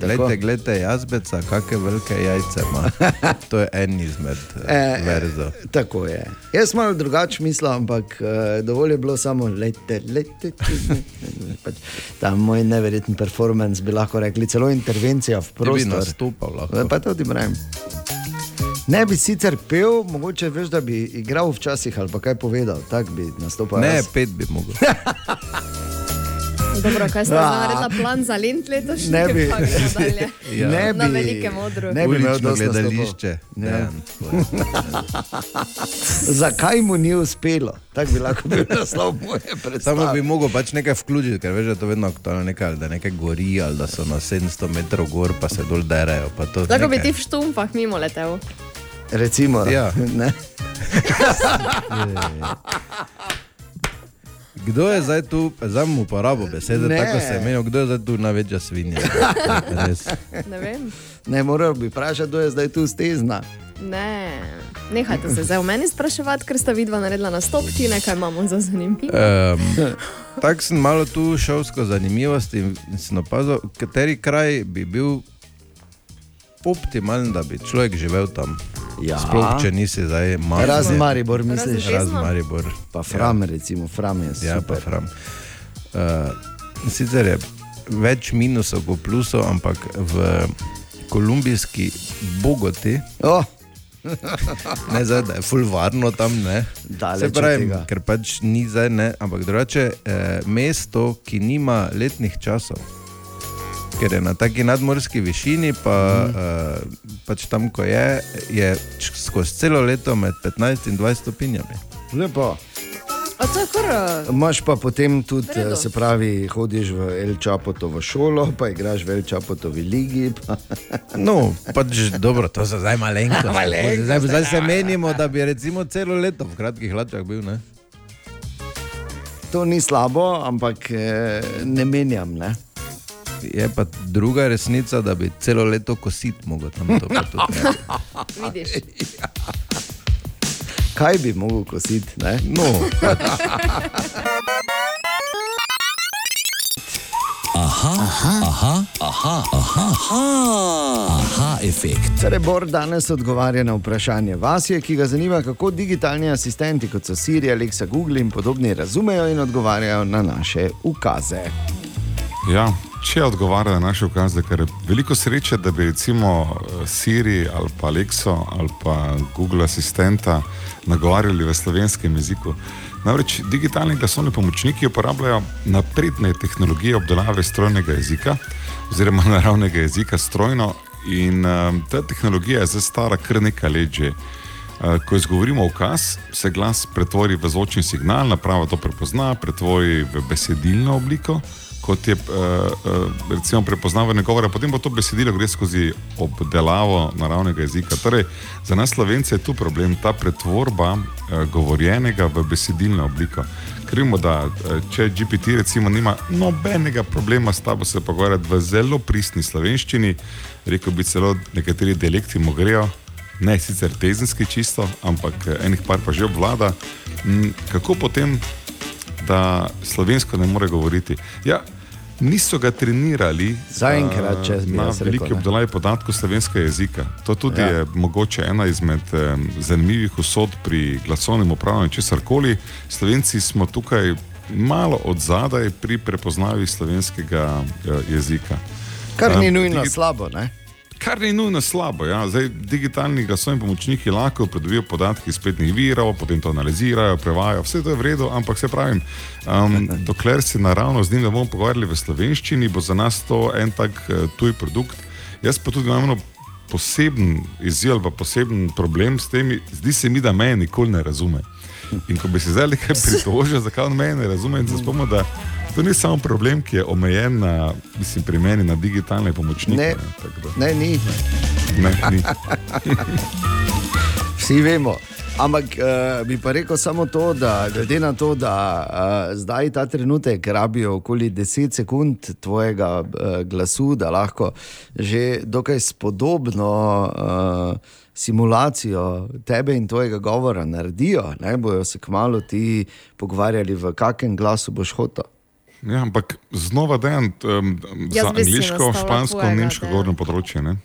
Glejte, glejte, jazbeca, kakšne velike jajce ima. To je en izmed E, eh, verzov. Tako je. Jaz malo drugače mislil, ampak uh, dovolj je bilo samo lete, lete. Pač, ta moj neverjeten performance bi lahko rekli, celo intervencija v Ti bi prostor. nastopal lahko. Pa to ti pravim. Ne bi sicer pel, mogoče veš, da bi igral včasih ali pa kaj povedal, tako bi nastopal. Ne, jaz. pet bi mogel. Dobro, kaj ste naredili plan za lent letošnji? Ne bi. Ja. Ne Na bi, velikem odru. Ne bi imel dosti nastopov. gledališče. Ja. Dejan, Zakaj mu ni uspelo? Tako bi lahko bil naslov moje predstave. Samo bi mogel pač nekaj vključiti, ker veš, da je to vedno aktualno, nekaj, da nekaj gori, ali da so na 700 metrov gor, pa se dol derajo. pa to Tako bi nekaj. ti v štumpah mimo letel. Recimo, Ja. ne? Kdo je zdaj tu, zdaj mu uporabo besede, Ne. tako se je menil, kdo je zdaj tu največja svinja. Res. Ne vem. ne moral bi vprašati, kdo je zdaj tu stezna. Ne, nehajte se zdaj v meni spraševati, ker sta vidva naredila nastop, ti nekaj imamo za zanimivo. Um, Tako sem malo tu šel skozi zanimivosti in in sem opazil, kateri kraj bi bil optimalen, da bi človek živel tam. Ja. Sploh, če nisi zdaj malo. Razen Maribor, misliš? Razen Maribor. Pa Fram, ja. recimo, Fram je Ja, pa super. fram. Uh, sicer je več minusov kot plusov, ampak v kolumbijski Bogoti, Oh, ne zdaj, da je fulvarno tam, ne. Daleč Se od pravi, ker pač ni zdaj, ne, ampak drugače eh, mesto, ki nima letnih časov. Ker je na taki nadmorski višini, pa mm. uh, pač tam, ko je, je skozi celo leto med 15 in 20 stopinjami. lepo. Eh, Imaš pa potem tudi, V redu. eh, se pravi, hodiš v El Čapotovo šolo, pa igraš v El Čapotovi ligi. Pa... No, pač dobro, to so zdaj malenkosti. Malenkosti, zdaj, zdaj se ja. menimo, da bi recimo celo leto v kratkih hlačah bil. Ne? To ni slabo, ampak ne menjam. Ne? Je pa druga resnica, da bi celo leto kositi mogel tam to. ne. Vidiš. Kaj bi mogel kositi? Ne? No, Aha, aha, aha, aha, efekt. Rebor danes odgovarja na vprašanje Vasje, ki ga zanima, kako digitalni asistenti, kot so Siri, Alexa, Google in podobni, razumejo in odgovarjajo na naše ukaze. Ja, če odgovarja na naše ukaze, ker je veliko sreče, da bi recimo eh, Siri ali pa Alexo ali pa Google asistenta nagovarjali v slovenskem jeziku. Namreč digitalni glasovni pomočniki uporabljajo napredne tehnologije obdelave strojnega jezika oziroma naravnega jezika strojno in um, ta tehnologija je zdaj stara kar nekaj let že. Uh, Ko izgovorimo ukaz, se glas pretvori v zvočni signal, naprava to prepozna, pretvori v besedilno obliko, kot je uh, uh, recimo prepoznavanje govora, potem pa to besedilo gre skozi obdelavo naravnega jezika. Torej, za nas slovence je tu problem, ta pretvorba uh, govorjenega v besedilno obliko. Ker vemo, da če GPT recimo nima nobenega problema s tabo se pogovarjati v zelo pristni slovenščini, rekel bi celo nekateri dialekti mu grejo, ne sicer tezenski čisto, ampak eh, enih par pa že obvlada. Kako potem, da slovensko ne more govoriti? Ja, niso ga trenirali Zaenkrat, eh, če bi na rekel, veliki obdelavi podatkov slovenskega jezika. To tudi Ja. je mogoče ena izmed eh, zanimivih usod pri glasovnem upravljanju česar koli. Slovenci smo tukaj malo od zadaj pri prepoznavi slovenskega eh, jezika. Kar ni Um, nujno digi- slabo. Ne? Kar ni nujno slabo. Ja. Zdaj, digitalni glasovni pomočniki lahko pridobijo podatke iz spletnih virov, potem to analizirajo, prevajajo, vse to je v redu, ampak se pravi, um, dokler se naravno z njim ne bomo pogovarjali v slovenščini, bo za nas to en tak uh, tuj produkt. Jaz pa tudi imam poseben izziv ali pa poseben problem s temi, zdi se mi, da me nikoli ne razume. In ko bi se zdaj nekaj pritožil, zakaj on me ne razume, in se spomnim, da to ni samo problem, ki je omejen na, mislim, pri meni na digitalne pomočnike. Ne, da- ne, ni. Ne, ni. Vsi vemo. Ampak uh, bi pa rekel samo to, da glede na to, da uh, zdaj ta trenutek rabijo okoli 10 sekund tvojega uh, glasu, da lahko že dokaj spodobno uh, simulacijo tebe in tvojega govora naredijo, ne bojo se kmalo ti pogovarjali, v kakem glasu boš hotel. Ja, ampak znova dejan um, za angliško, špansko, nemško da- govorno področje. Ne?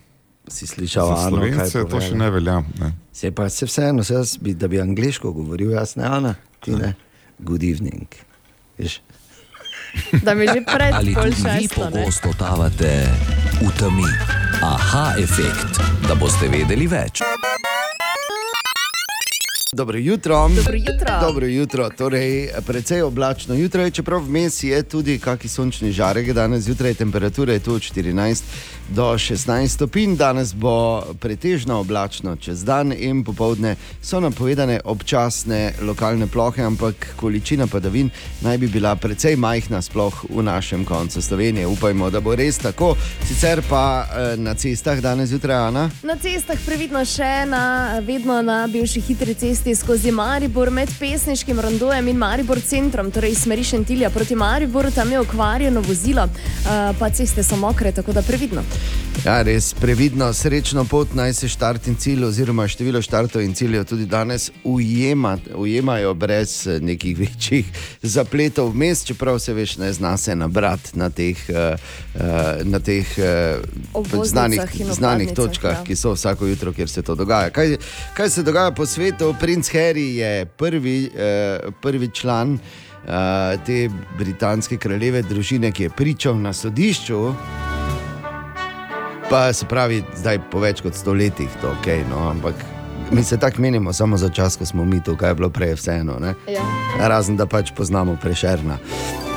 Si slišal, Ano, kaj slovence to še ne velja. Ne? Se pa se vseeno, se jaz bi, da bi angliško govoril, jaz ne, Ana, ti ne. Good evening. Veš? Da mi že pred Ali vi šesto. ne? pogosto totavate v temi? Aha, efekt, da boste vedeli več. Dobro jutro. Dobro jutro. Dobro jutro. Torej, precej oblačno jutro je, čeprav vmes je tudi kakšen sončni žarek. Danes zjutraj temperatura je tu od 14 do 16 stopinj, danes bo pretežno oblačno čez dan in popovdne so napovedane občasne lokalne plohe, ampak količina padavin naj bi bila precej majhna, sploh v našem koncu Slovenije. Upajmo, da bo res tako. Sicer pa eh, na cestah danes zjutraj, Ana. Na cestah previdno še na, vedno na bivši hitri cesti skozi Maribor med pesniškim rondojem in Maribor centrom, torej iz smeri Šentilja proti Mariboru, tam je okvarjeno vozilo, uh, pa ceste so mokre, tako da previdno. Ja, res previdno, srečno pot naj se štart in cilj, oziroma število štartov in ciljev tudi danes ujema, ujemajo brez eh, nekih večjih zapletov vmes, čeprav se veš, ne zna se nabrati na teh, uh, na teh znanih, znanih točkah, ja. ki so vsako jutro, kjer se to dogaja. Kaj, kaj se dogaja po svetu? Princ Harry je prvi, uh, prvi član. Uh, te britanske kraljeve družine, ki je pričal na sodišču, Pa se pravi, zdaj po več kot stoletjih to ok, no, ampak mi se tako menimo, samo za čas, ko smo mi tukaj, je bilo prej vseeno. Ne? Ja. Razen da pač poznamo prešerna.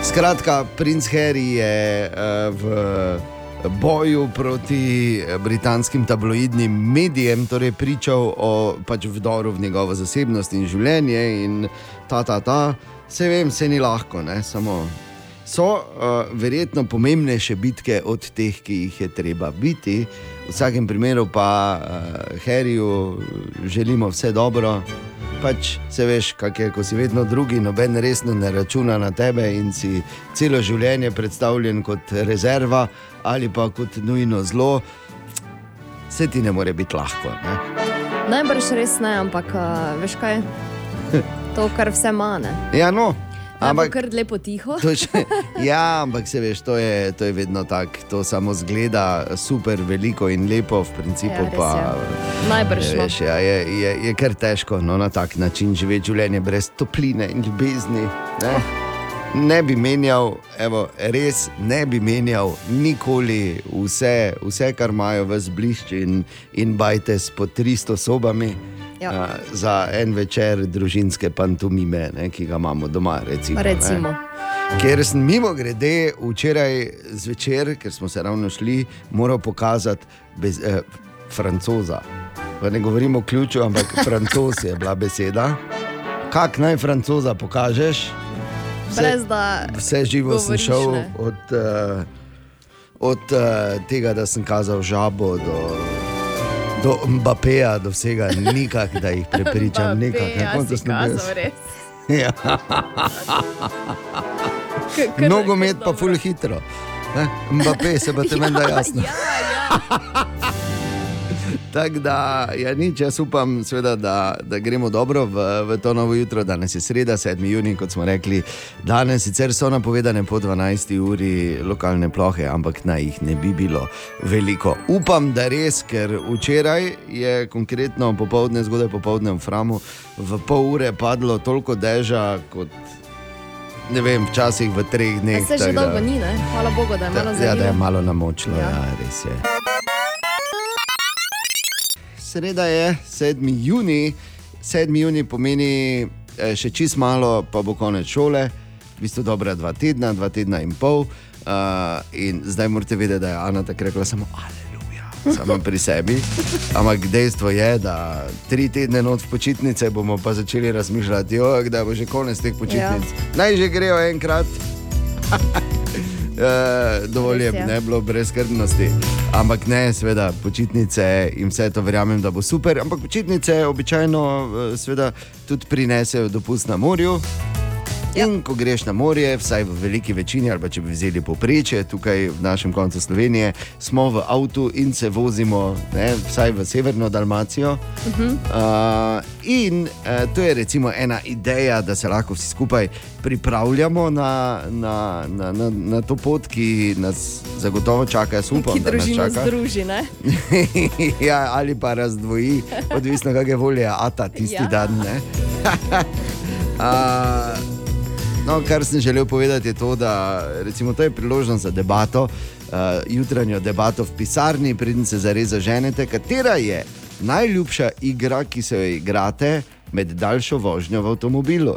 Skratka, princ Harry je uh, v boju proti eh, britanskim tabloidnim medijem, torej pričal o pač vdoru v njegovo zasebnost in življenje. In ta, ta, ta, vse vem, se ni lahko, ne? samo so uh, verjetno pomembnejše bitke od teh, ki jih je treba biti. V vsakem primeru pa uh, Harryju želimo vse dobro. Pač se veš, kak je, ko si vedno drugi, noben resno ne računa na tebe in si celo življenje predstavljen kot rezerva ali pa kot nujno zlo, se ti ne more biti lahko. Ne? Najbrž res ne, ampak uh, veš kaj? To, kar vse mane. Ja, no, Ampak ampak. kar lepo tiho. To je, ja, ampak se veš, to je, to je vedno tako. To samo zgleda super, veliko in lepo, v principu Ja, res pa. je. Najbrž. Veš, ja, je, je, je kar težko no, na tak način živeti življenje brez topline in ljubezni. Ne, ne bi menjal, evo, res ne bi menjal nikoli vse, vse kar imajo v zblišči in, in bajte s po 300 sobami. Ja. Uh, za en večer družinske pantomime, ne, ki ga imamo doma. Recimo, ne. Recimo. Ker sem mimo grede včeraj zvečer, ker smo se ravno šli, moral pokazati bez, eh, francoza. Pa ne govorimo o ključu, ampak francoz je bila beseda. Kak naj francoza pokažeš? Brez da Vse živo sem govoriš, šel ne. od, uh, od uh, tega, da sem kazal žabo do, do Mbappéja, do vsega, nikak, da jih prepričam. nikak. Na koncu sem bil. Ja. Nogomet pa ful hitro. Ne? Mbappé se bo te menda jasno. Ja, ja. Tako da, ja, nič, jaz upam, seveda, da, da gremo dobro v, v to novo jutro. Danes je sreda, 7. juni, kot smo rekli. Danes sicer so napovedane po 12. uri lokalne plohe, ampak naj jih ne bi bilo veliko. Upam, da res, ker včeraj je konkretno popovdne, zgodaj popovdne v Framu, v pol ure padlo toliko deža kot. Ne vem, včasih v treh dneh. Se že dolgo ni, ne? hvala Bogu, da je malo Ja, da je malo namočilo. Ja. Ja, res je. Sreda je 7. juni, 7. juni pomeni eh, še čist malo, pa bo konec šole, v bistvu dobra dva tedna, dva tedna in pol. Uh, in zdaj morate vedeti, da je Ana tako rekla samo aleluja, samo pri sebi. Ampak dejstvo je, da tri tedne not v počitnice bomo pa začeli razmišljati, jo, da bo že konec teh počitnic. Ja. Naj že grejo enkrat. Uh, dovolj je, ne bilo brezkrbnosti. Ampak ne, seveda, počitnice in vse to verjamem, da bo super. Ampak počitnice običajno eh, seveda, tudi prinesejo dopust na morju. Ja. In ko greš na morje, vsaj v veliki večini, ali pa če bi vzeli poprečje, tukaj v našem koncu Slovenije, smo v avtu in se vozimo, ne, vsaj v severno Dalmacijo. Uh -huh. uh, in uh, to je recimo ena ideja, da se lahko vsi skupaj pripravljamo na, na, na, na, na to pot, ki nas zagotovo čaka. Jaz upam, Ki da nas čaka. združi. Ja, ali pa razdvoji, odvisno kakšne volje, a ta tisti ja. Dan. ne. A, no, kar sem želel povedati, je to, da recimo, to je priložnost za debato, uh, jutranjo debato v pisarni, preden se zares zaženete, katera je najljubša igra, ki se jo igrate med daljšo vožnjo v avtomobilu.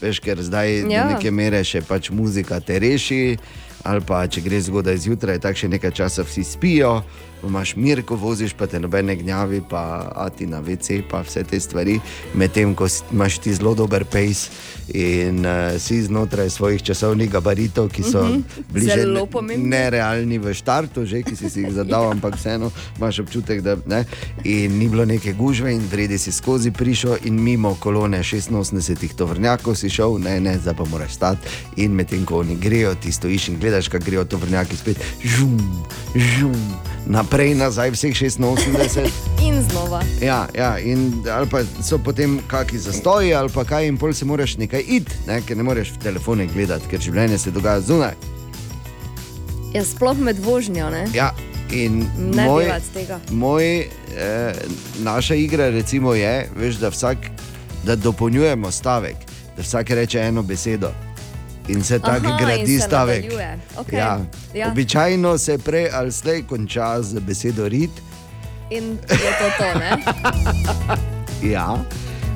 Veš, ker zdaj ja. Ja. do neke mere še pač muzika te reši, ali pa če greš zgodaj zjutraj, tako še nekaj časa vsi spijo, imaš mir, ko voziš, pa te nobene gnjavi, pa ati na WC, pa vse te stvari, medtem ko imaš ti zelo dober pace in uh, si znotraj svojih časovnih gabaritov, ki so mm -hmm. bliže Zelo pomembni. nerealni v štartu, že ki si, si jih zadal, ampak vseeno imaš občutek, da ne. In ni bilo neke gužve, in vredi si skozi prišel, in mimo kolone 86 tovrnjakov si šel, ne, ne, zdaj pa moraš stati. In medtem ko oni grejo, ti stojiš in gledaš, kako grejo tovrnjaki spet, žum, žum, naprej, nazaj, vseh 86. In znova. Ja, ja, in ali pa so potem kakšni zastoji, ali pa kaj, in pol se moraš nekaj iti, ne, ker ne moreš v telefone gledati, ker življenje se dogaja zunaj. Ja, sploh med vožnjo. Ne? Ja, in Ne moj, moj, eh, naša igra recimo je, veš, da, vsak, da dopolnjujemo stavek, da vsak reče eno besedo. In se tako gradi se stavek. Okej, Ja. ja. Običajno se prej ali slej konča z besedo rit. In je to to. Ne? Ja.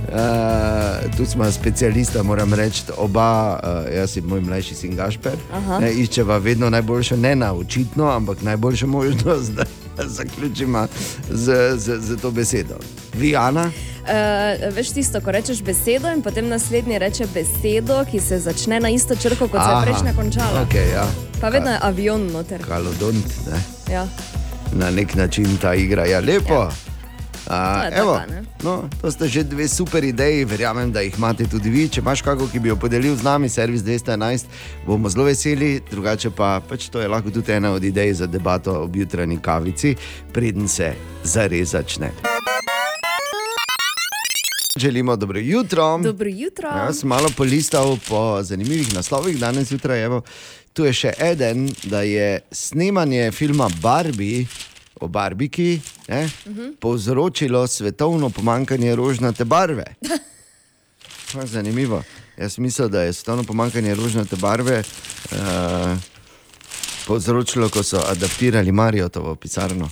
Uh, tu smo specialista, moram reči, oba, uh, jaz in moj mlajši sin Gašper, ne, iščeva vedno najboljšo, ne na očitno, ampak najboljšo možnost, da zaključimo z, z, z to besedo. Vi, Ana? Uh, veš tisto, ko rečeš besedo, in potem naslednji reče besedo, ki se začne na isto črko, kot se je prejšnja končala. Okay, ja. Pa vedno je avion noter. Kalodont, ne? Ja. na nek način ta igra je lepo. Ja. A, To evo, taka, no, to sta že dve super ideji, verjamem, da jih imate tudi vi. Če imaš kako, ki bi jo podelil z nami, servis 211, bomo zelo veseli, drugače pa pač to je lahko tudi ena od idej za debato ob jutranji kavici, preden se zares začne. Želimo dobro jutro. Dobro jutro. Jaz sem malo polistal po zanimivih naslovih danes zjutraj. Tu je še en, da je snemanje filma Barbie o Barbiki ne, uh -huh. povzročilo svetovno pomankanje rožnate barve. Je zanimivo. Jaz mislim, da je svetovno pomankanje rožnate barve uh, povzročilo, ko so adaptirali Marijotovo pisarno.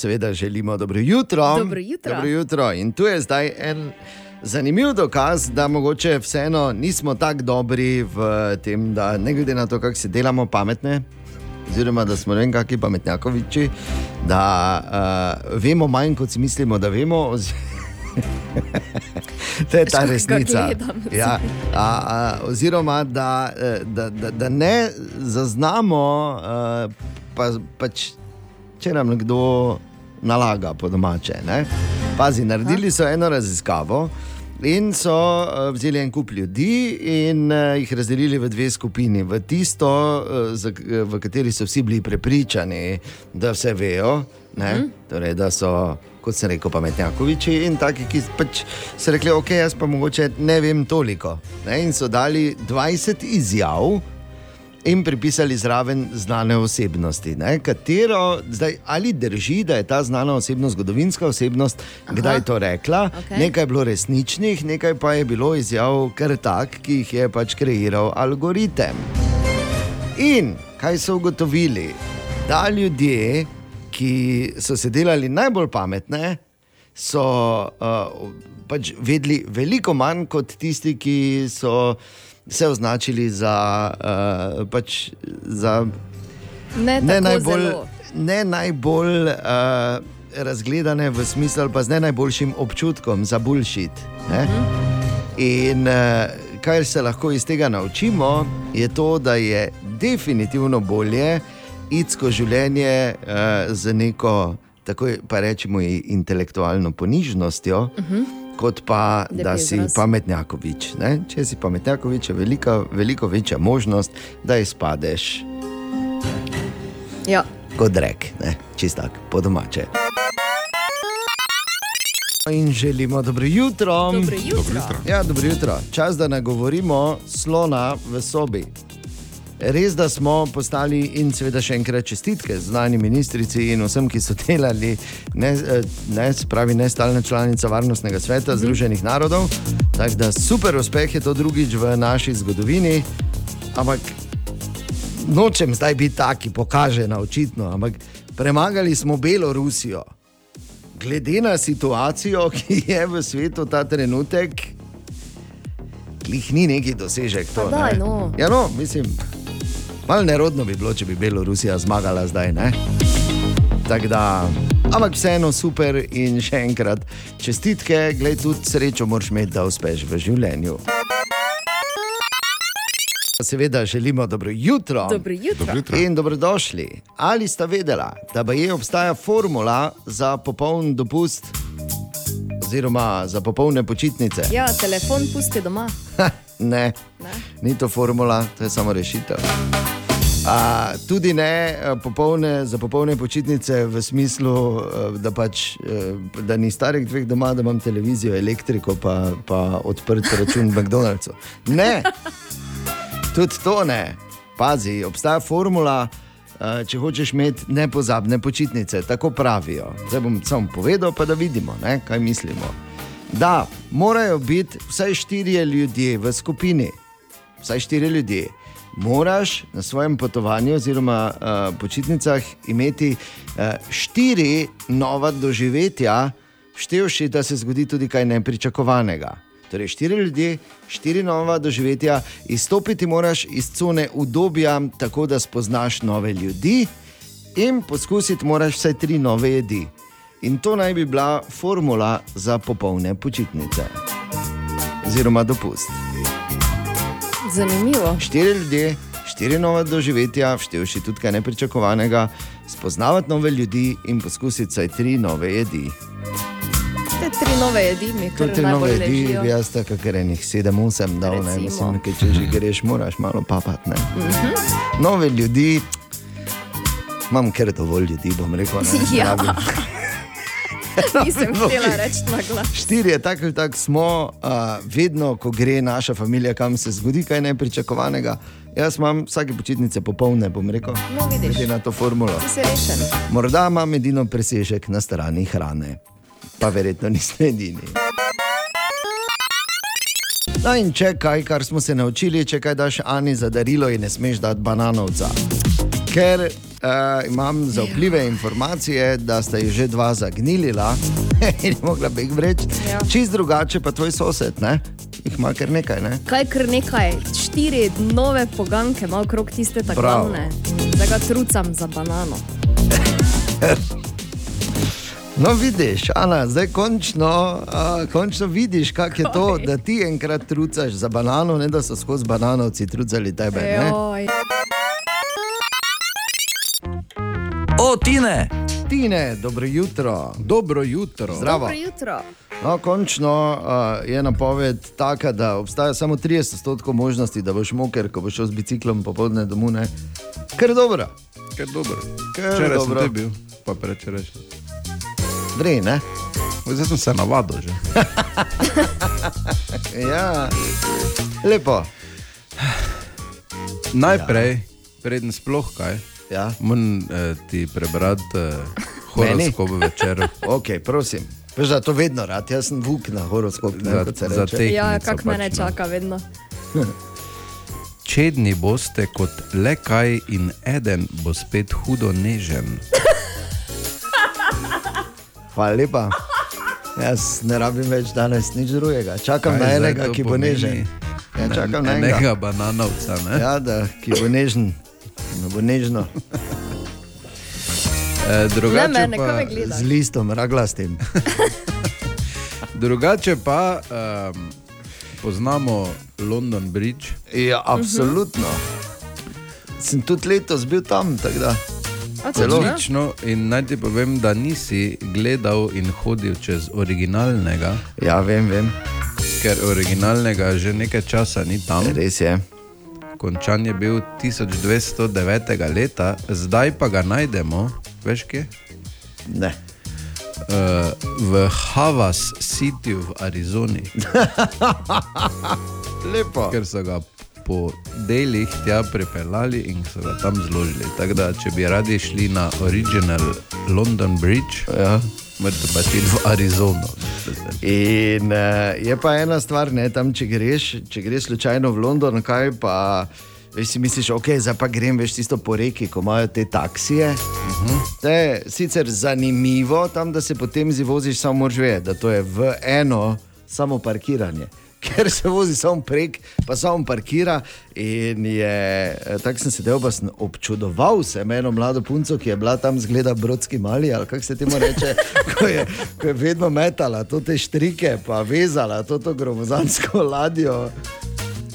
Seveda želimo dobro jutro. Dobro jutro. Dobro jutro. In tu je zdaj en zanimiv dokaz, da mogoče vseeno nismo tako dobri v tem, da ne glede na to, kako se delamo pametne, oziroma da smo ne vem, kakšni pametnjakoviči, da uh, vemo manj, kot si mislimo, da vemo. To je ta kako resnica. Ja, a, a, oziroma, da, eh, da, da, da ne zaznamo, uh, pa, pač, če nam nekdo nalaga po domače. Ne? Pazi, naredili so eno raziskavo. In so uh, vzeli en kup ljudi in uh, jih razdelili v dve skupini. V tisto, uh, za, v kateri so vsi bili prepričani, da vse vejo, mm. torej, da so, kot sem rekel, pametnjakoviči in taki, ki pač so rekli, ok, jaz pa mogoče ne vem toliko. Ne? In so dali 20 izjav, in pripisali zraven znane osebnosti. Ne? Katero, zdaj, ali drži, da je ta znana osebnost zgodovinska osebnost, Aha. kdaj je to rekla? Okej. Nekaj je bilo resničnih, nekaj pa je bilo izjav kar tak, ki jih je pač kreiral algoritem. In kaj so ugotovili? Da ljudje, ki so se delali najbolj pametne, so uh, pač vedeli veliko manj kot tisti, ki so se označili za, uh, pač za Ne, ne najbolj, zelo. ne najbolj uh, razgledane v smislu, pa z ne najboljšim občutkom za bulšit. In uh, kar se lahko iz tega naučimo, je to, da je definitivno bolje iti skozi življenje uh, z neko, tako pa rečemo, intelektualno ponižnostjo. Uh -huh. Kot pa, Lep da si izraz. pametnjakovič. Ne? Če si pametnjakovič, je velika, veliko večja možnost, da izpadeš Ja. kot rek, ne? čistak, po domače. In želimo dobro jutro. Dobro jutro. Dobro jutro. Ja, dobro jutro. Čas, da nagovorimo slona v sobi. Res, da smo postali in seveda še enkrat čestitke znani ministrici in vsem, ki so delali, ne, eh, ne spravi ne stalna članica Varnostnega sveta Združenih narodov. Tako da super uspeh je to drugič v naši zgodovini, ampak nočem zdaj biti taki, pokaže na očitno, ampak premagali smo Belorusijo. Glede na situacijo, ki je v svetu ta trenutek, klih ni neki dosežek. To, daj, ne. no. Ja, no, mislim, malo nerodno bi bilo, če bi Belorusija zmagala zdaj. Ne? Tako da, ampak vseeno super in še enkrat čestitke, glej, tudi srečo moraš imeti, da uspeš v življenju. Seveda želimo dobro jutro. Dobro jutro. Dobro jutro. In dobrodošli. Ali sta vedela, da je obstaja formula za popoln dopust, oziroma za popolne počitnice? Ja, telefon pusti doma. ne, Ne? ni to formula, to je samo rešitev. A, tudi ne popolne, za popolne počitnice v smislu, da, pač, da ni starih dveh doma, da imam televizijo, elektriko, pa, pa odprt račun v McDonald'su. Ne, tudi to ne. Pazi, obstaja formula, če hočeš imeti nepozabne počitnice, tako pravijo. Zdaj bom samo povedal, pa da vidimo, ne, kaj mislimo. Da, morajo biti vsaj štirje ljudje v skupini, vsaj štirje ljudje. Moraš na svojem potovanju oziroma uh, počitnicah imeti uh, štiri nova doživetja, števši, da se zgodi tudi kaj nepričakovanega. Torej, štiri ljudje, štiri nova doživetja, izstopiti moraš iz cone udobja, tako da spoznaš nove ljudi, in poskusiti moraš vsaj tri nove jedi. In to naj bi bila formula za popolne počitnice, oziroma dopust. Zanimivo. Štiri ljudje, štiri nova doživetja, števši tudi kaj nepričakovanega, spoznavati nove ljudi in poskusiti vsaj tri nove jedi. Te tri nove jedi mi To kar tri nove jedi, ležijo. jaz tako kar enih sedem, osem dal, ne, Recimo. mislim, ker če že greš, moraš malo papati. ne. Mhm. Nove ljudi, imam kar dovolj ljudi, bom rekel. Ne, Ja. rabim. Nisem htela reči na glas. Štiri je tako ali tako smo, uh, vedno, ko gre naša družina, kam se zgodi kaj nepričakovanega. Jaz imam vsake počitnice popolne, bom rekel, No, glede na to formulo. Morda imam edino presežek na strani hrane, pa verjetno niste edini. No, in če kaj, kar smo se naučili, če kaj daš Ani za darilo, in ne smeš dati bananovca. Ker uh, imam zaupljive informacije, da sta jih že dva zagnilila in je mogla bi jih vreči. Ja. Čist drugače pa tvoj sosed, ne? jih ima kar nekaj. Ne? Kaj kar nekaj, štiri nove poganke, malo krok tiste tako glavne. Zdaj ga trucam za banano. No, vidiš, Ana, zdaj končno, uh, končno vidiš, kako je to, Oj. da ti enkrat trucaš za banano, ne da so skozi bananovci trucali tebe. Ne? O, Tine! Tine, dobro jutro. Dobro jutro. Zdravo. Dobro jutro. No, končno uh, je napoved taka, da obstaja samo 30% možnosti, da boš moker, ko boš šel z biciklom popoldne domov. Ker dobro, Ker dobro. Ker Včeraj sem dobro. te bil, pa prečeraj. gre, ne? Zdaj sem se navadil že. Ja, lepo. Najprej, preden sploh kaj, Ja. moram eh, ti prebrati eh, horoskop večer. Ok, prosim. Veš, da to vedno rad, jaz sem vuk na horoskop. Ne, Za- kot se za reče. Ja, kak mene pač, no. čaka vedno. Čedni boste kot le kaj in eden bo spet hudo nežen. Hvala lepa. Jaz ne rabim več danes nič drugega. Čakam Kaj na enega, to ki bo pomeni? nežen. Ja, čakam na enega enega. bananovca. Ne? Ja, da, ki bo nežen. Da bo nežno. E, drugače, Ne mene, pa, gleda. Z listom, raglastim. drugače pa um, poznamo London Bridge. Ja, absolutno. Sem tudi letos bil tam, tako da. A, Celo? točno? Odlično. In naj ti povem, da nisi gledal in hodil čez originalnega, Ja, vem, vem. ker originalnega že nekaj časa ni tam. Res je. Končan je bil 1209. leta, zdaj pa ga najdemo, veš kje? Ne. Uh, v Havas City v Arizoni, Lepo. ker so ga po delih tja pripeljali in so ga tam zložili. Tako da, če bi radi šli na original London Bridge, Ja. Morate pa iti v Arizono. In uh, je pa ena stvar, ne, tam, če greš, če greš slučajno v London, kaj pa. Veš, si misliš, ok, zdaj pa grem veš tisto po reki, ko imajo te taksije. Uh -huh. To je sicer zanimivo, tam da se potem zi voziš, samo moraš vedeti, da to je v eno samo parkiranje. Ker se vozi samo prek, pa samo parkira. In je, eh, tako sem sedel, pa sem občudoval se eno mlado punco, ki je bila tam zgleda brodski mali, ali kako se temu reče, ko je, ko je vedno metala to te štrike, pa vezala to, to gromozansko ladjo.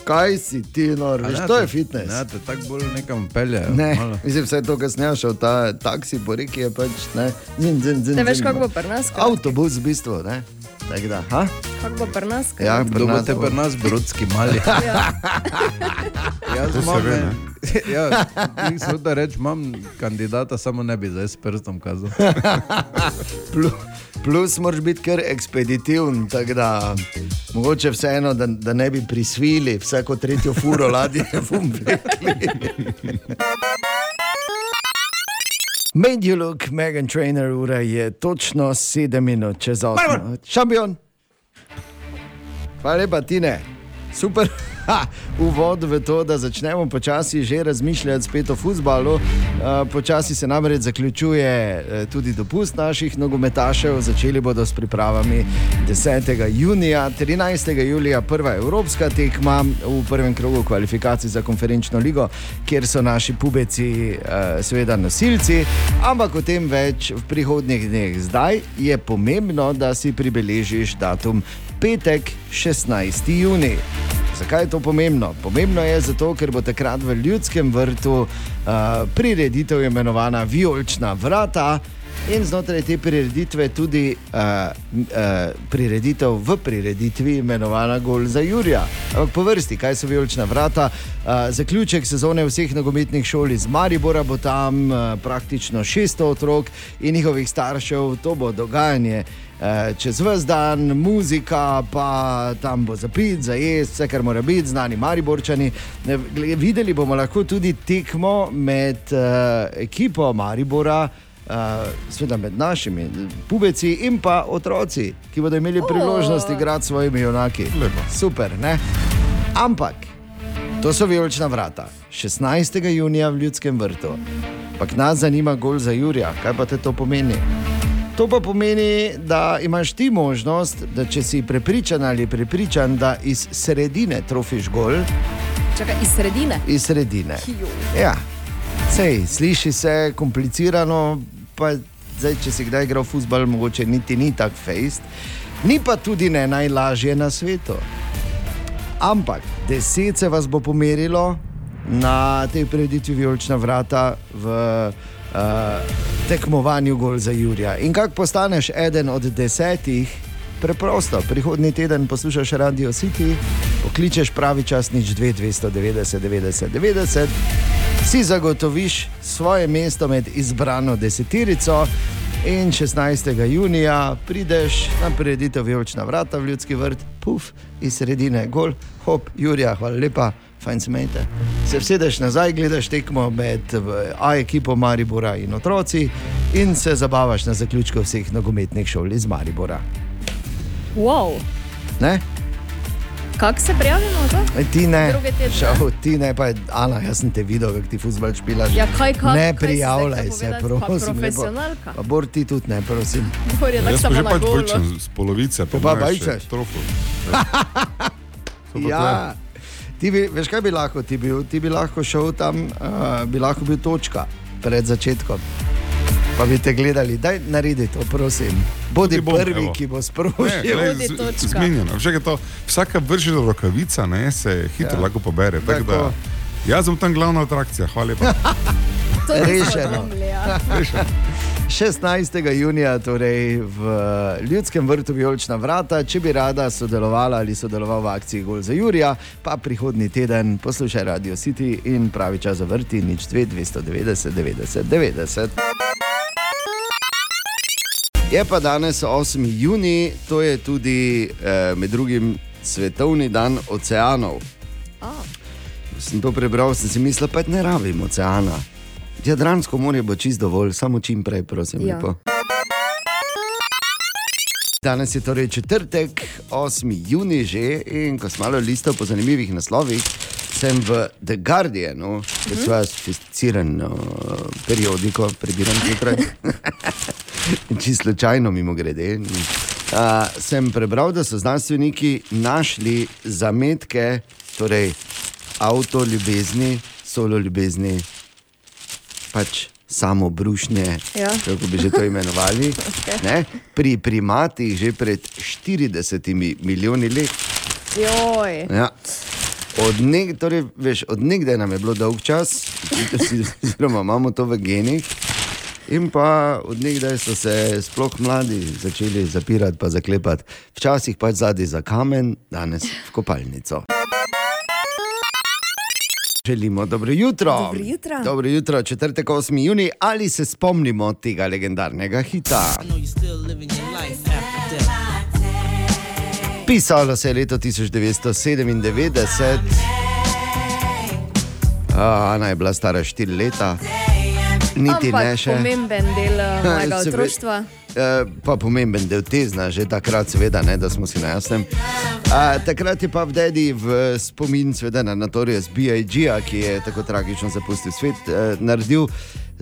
Kaj si ti, nor, veš, to je fitness. Ne, te tako bolj nekam pelje. Ne, mislim, vse to, kar šel, ta taksi po reki je pač ne. Zin, zin, zin, Te veš, kako bo pri nas? Avtobus v bistvu, ne. Tako da, ha? Kako bo pri nas? Ja, Kdo bo te pri nas, brodski mali? Ja. Jaz imam, ne. ja, nisem da reči, imam kandidata, samo ne bi zdaj s prstom kazal. Plus, plus moraš biti kar ekspeditiven, tako da mogoče vseeno, da, da ne bi prisvili vsako tretjo furo ladje. Made you look, Megan Trainer, ura je točno 7 minut čez 8. Šampion! Hvala lepa, Tine, super. Ha, uvod v to, da začnemo počasi že razmišljati spet o futbalu. Uh, počasi se namreč zaključuje uh, tudi dopust naših nogometašev. Začeli bodo s pripravami 10. junija, 13. julija prva evropska tekma v prvem krogu kvalifikacij za konferenčno ligo, kjer so naši pubeci uh, seveda nosilci, ampak o tem več v prihodnjih dneh. Zdaj je pomembno, da si pribeležiš datum petek 16. juni. Zakaj je to pomembno? Pomembno je zato, ker bo takrat v ljudskem vrtu uh, prireditev imenovana Violčna vrata. In znotraj te prireditve tudi uh, uh, prireditev v prireditvi imenovana Gol za Jurija. Ampak po vrsti, kaj so vijolična vrata? Uh, zaključek sezone vseh nogometnih šol iz Maribora bo tam uh, praktično 600 otrok in njihovih staršev, to bo dogajanje. Čez vse dan, muzika, pa tam bo zapit, za jesti, vse, kar mora biti, znani Mariborčani. Videli bomo lahko tudi tekmo med uh, ekipo Maribora, sveda med našimi pubeci in pa otroci, ki bodo imeli priložnost igrati s svojimi junaki. Lepo. Super, ne? Ampak to so vijolična vrata, 16. junija v Ljudskem vrtu. Pa nas zanima gol za Jurija, kaj pa te to pomeni? To pa pomeni, da imaš ti možnost, da če si prepričan ali prepričan, da iz sredine trofiš gol, Čakaj, iz sredine. iz sredine. Hijo. Ja, sej, sliši se komplicirano, pa zdaj, če si kdaj igral futbol, mogoče niti ni tako fejst. Ni pa tudi ne najlažje na svetu. Ampak deset se vas bo pomerilo na tej preditvi Vijolična vrata v uh, tekmovanju Gol za Jurija. In kako postaneš eden od desetih? Preprosto, prihodnji teden poslušaš Radio City, pokličeš pravi čas nič 2, 290, 90, 90, si zagotoviš svoje mesto med izbrano deseterico in 16. junija prideš na prireditev Vijolična vrata v Ljudski vrt, puf, iz sredine, gol, hop, Jurija, hvala lepa. Fajn se mejte. Se vsedeš nazaj, gledaš tekmo med A ekipo Maribora in otroci in se zabavaš na zaključku vseh nogometnih šol iz Maribora. Wow. Ne? Kako se prijavimo? E, Ti ne, žal, ti ne, pa je, Ana, jaz sem te videl, kako ti futbol špilaš. Ja, kaj, kaj, ne prijavljaj se? Pa prosim. profesionalka. Pa Bor ti tudi ne, prosim. Bor je tako Jaz pa samo že pač vrčem z polovice, Pa pa bajčeš? Trofo. Ja, ti bi, veš kaj bi lahko ti bil? Ti bi lahko šel tam, uh, bi lahko bil točka pred začetkom. Pa bi te gledali, daj naredi to, prosim. Bodi bom, prvi, evo. ki bo Ne, sprožil. glej, Bodi z-. Zmenjeno. To, vsaka vržena rokavica ne, se hitro Ja. lahko pobere. Tako. da, jaz sem tam glavna atrakcija, hvala lepa. Rešeno. ja. 16. junija, torej v Ljudskem vrtu Vijolična vrata, če bi rada sodelovala ali sodeloval v akciji Gol za Jurija, pa prihodnji teden poslušaj Radio City in pravi čas za vrti nič 2, 290, 90, 90. Je pa danes 8. juni, to je tudi eh, med drugim svetovni dan oceanov. Sem to prebral, sem si mislil, pa ne rabim oceana. Jadransko morje bo čist dovolj, samo čim prej, prosim. Ja. Ja. Danes je torej četrtek, 8. juni že in ko sem malo listal po zanimivih naslovih, sem v The Guardianu, ki je svojo sofisticirano periodiko, prebiram zjutraj. Čisto slučajno, mimo grede. Uh, sem prebral, da so znanstveniki našli zametke, torej avto ljubezni, solo ljubezni, pač samo brušnje, Ja. kako bi že to imenovali, ne, pri primatih že pred 40 milijoni let. Joj. Ja. Od, nek, torej, veš, od nekdaj nam je bilo dolg čas, oziroma imamo to v genih. In pa od nekdaj so se sploh mladi začeli zapirati, pa zaklepati. Včasih pač zadnji za kamen, danes v kopalnico. Želimo dobro jutro. Dobro jutro. Dobro jutro, četrtek 8. juni. Ali se spomnimo tega legendarnega hita? Pisalo se je leto 1997. A, Ana je bila stara 4 leta. Niti Ampak ne še. pomemben del eh, mojega otroštva. Eh, pa pomemben del tezna, že takrat, seveda, ne, da smo si na jasnem. A, takrat je pa v Dedi v spomin seveda, na Notorious B.I.G., ki je tako tragično zapustil svet, eh, naredil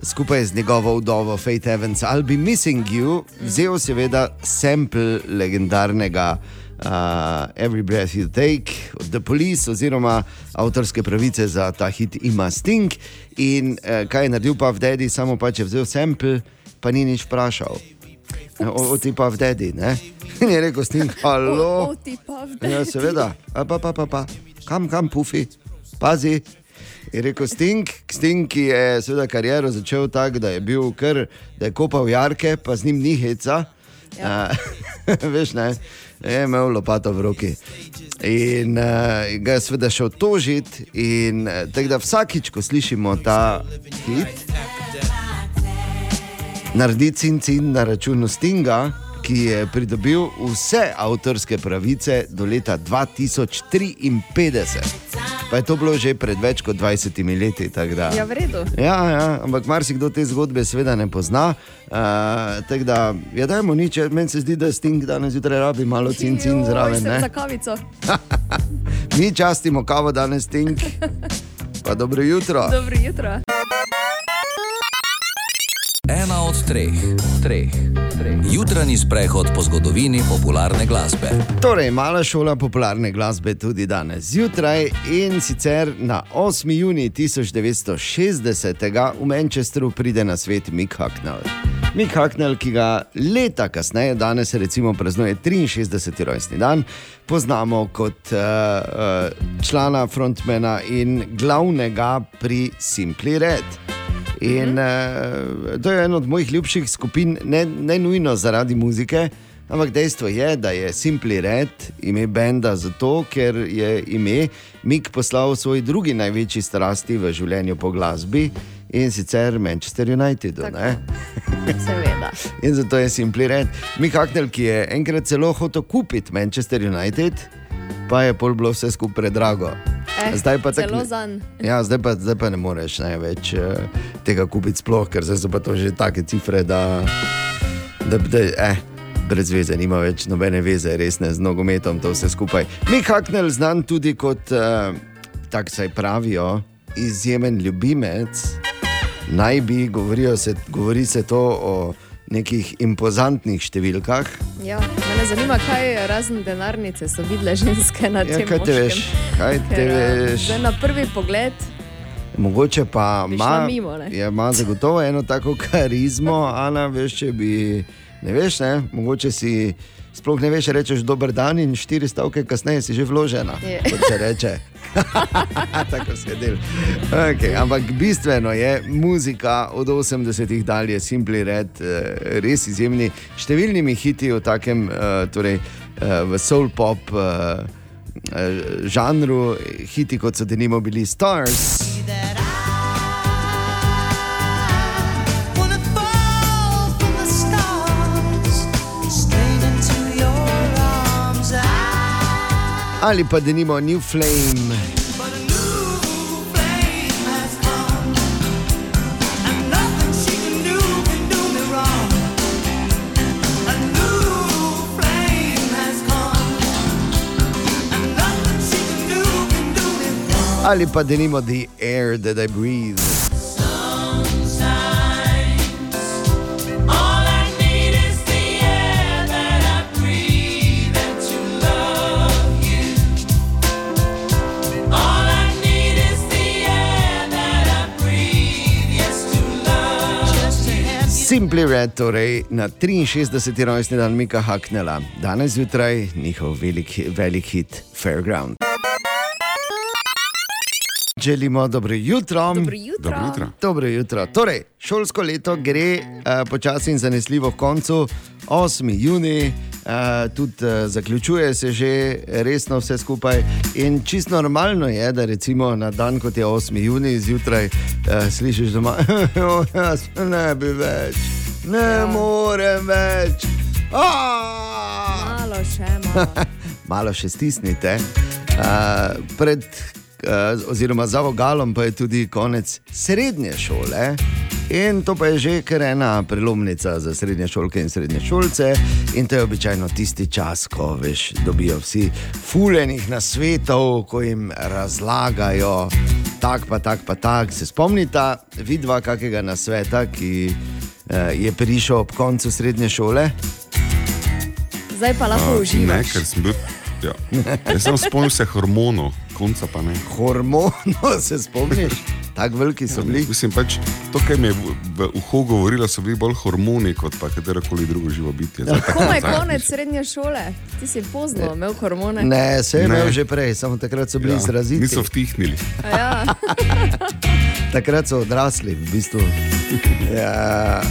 skupaj z njegovo vdovo Faith Evans, I'll be missing you, vzel seveda sample legendarnega. Uh, Every breath you take, od The Police, oziroma avtorske pravice za ta hit ima Sting. In uh, kaj je naredil pa v Dedi, samo pač je vzel sample, pa ni nič vprašal. O, o ti pa v Dedi, ne? In je rekel, Sting, O, halo. o, ti pa v Ja, seveda, A pa, pa, pa, pa. kam, kam, pufi, pazi. Je rekel Sting, Sting, ki je seveda kariero začel tako, da je bil kar, da je kopal jarke, pa z njim ni heca. Ja. Veš, ne, je imel lopato v roki. In uh, ga je seveda šel tožiti, in uh, tako da vsakič, ko slišimo ta hit, naredi cin-cin na računu Stinga, ki je pridobil vse avtorske pravice do leta 2053. Pa je to bilo že pred več kot 20 leti. Ja, v redu. Ja, ja, ampak marsikdo te zgodbe seveda ne pozna. Uh, tako da, ja, dajmo nič, meni se zdi, da Sting danes zjutraj rabi malo cin-cin Joj, zraven. ne. Za kavico. Mi častimo kavo danes, Sting. Pa dobro jutro. Dobro jutro. Ena od treh, treh, treh. Jutranji sprehod po zgodovini popularne glasbe. Torej, mala šola popularne glasbe tudi danes zjutraj in sicer na 8. juni 1960 v Manchesteru pride na svet Mick Hucknall. Mick Hucknall, ki ga leta kasneje, danes recimo praznuje 63. rojstni dan, poznamo kot uh, uh, člana frontmana in glavnega pri Simply Red. In uh, to je ena od mojih ljubših skupin, ne, ne nujno zaradi muzike, ampak dejstvo je, da je Simply Red ime benda zato, ker je ime Mik poslal svoj drugi največji strasti v življenju po glasbi in sicer Manchester United. In zato je Simply Red. Mik Haknel, ki je enkrat celo hotel kupiti Manchester United, pa je pol bilo vse skupaj predrago. Eh, Zdaj pa tako. Ja, zdaj pa, zdaj pa ne moreš ne, več uh, tega kupiti, sploh, ker so pa to že take cifre, da, da, da eh, brez veze, nima več nobene veze, resne z nogometom, to vse skupaj. Mik Haknel, znan tudi kot, uh, tako se pravijo, izjemen ljubimec, naj bi, govorijo se, govori se to o nekih impozantnih številkah. Ja, mene zanima, kaj razen denarnice so videle ženske na Ja, tem kaj te moškem. veš, kaj te Ker, eh, veš. zdaj Na prvi pogled Mogoče pa ima, mimo, ne? ja, ima zagotovo eno tako karizmo, Ana, veš, če bi, ne veš, ne, mogoče si sploh ne veš, rečeš dober dan in štiri stavke kasneje si že vložena, Je. kot se reče. tako se del. Okay, ampak bistveno je muzika od 80-ih dalje, Simply Red, eh, res izjemni, številnimi hiti v takem, eh, torej eh, v soul pop. Žanru, hiti kot so denimo bili Stars, ali pa denimo New Flame. Ali pa denimo The Air That I Breathe. Simply Red, torej na 63. rojstni dan Mika Haknela, danes zjutraj njihov velik, velik hit Fairground. Želimo dobro jutro. dobro jutro. Dobro jutro. Dobro jutro. Torej, šolsko leto gre uh, počasi in zanesljivo k koncu, 8. juni, uh, tudi uh, zaključuje se že resno vse skupaj. In čisto normalno je, da recimo na dan, kot je 8. juni, zjutraj uh, slišiš doma, "Jo, jaz ne bi več, ne ja. morem več. Aaaa!" Malo še malo. malo še stisnite. Uh, pred, uh, oziroma za vogalom pa je tudi konec srednje šole. In to pa je že kar ena prelomnica za srednje šolke in srednje šolce. In to je običajno tisti čas, ko veš, dobijo vsi fuljenih na svetov, ko jim razlagajo, tak pa tak pa tak. Se spomnite, vidva kakega nasveta, ki eh, je prišel ob koncu srednje šole? Zdaj pa lahko Ne, uživaš. ker sem bil. Ja. Jaz sem spomnil se hormonov, konca pa ne. Hormonov se spomniš, tako veliki so bili. Mislim pač, to, kar mi je v, uho govorilo, so bili bolj hormoni kot pa katerokoli drugo živo bitje. Komaj nazaj, konec srednje šole, ti si pozno imel hormone. Ne, se je Ne. imel že prej, samo takrat so bili ja, izraziti. Niso vtihnili. A Ja. Takrat so odrasli, v bistvu. Ja.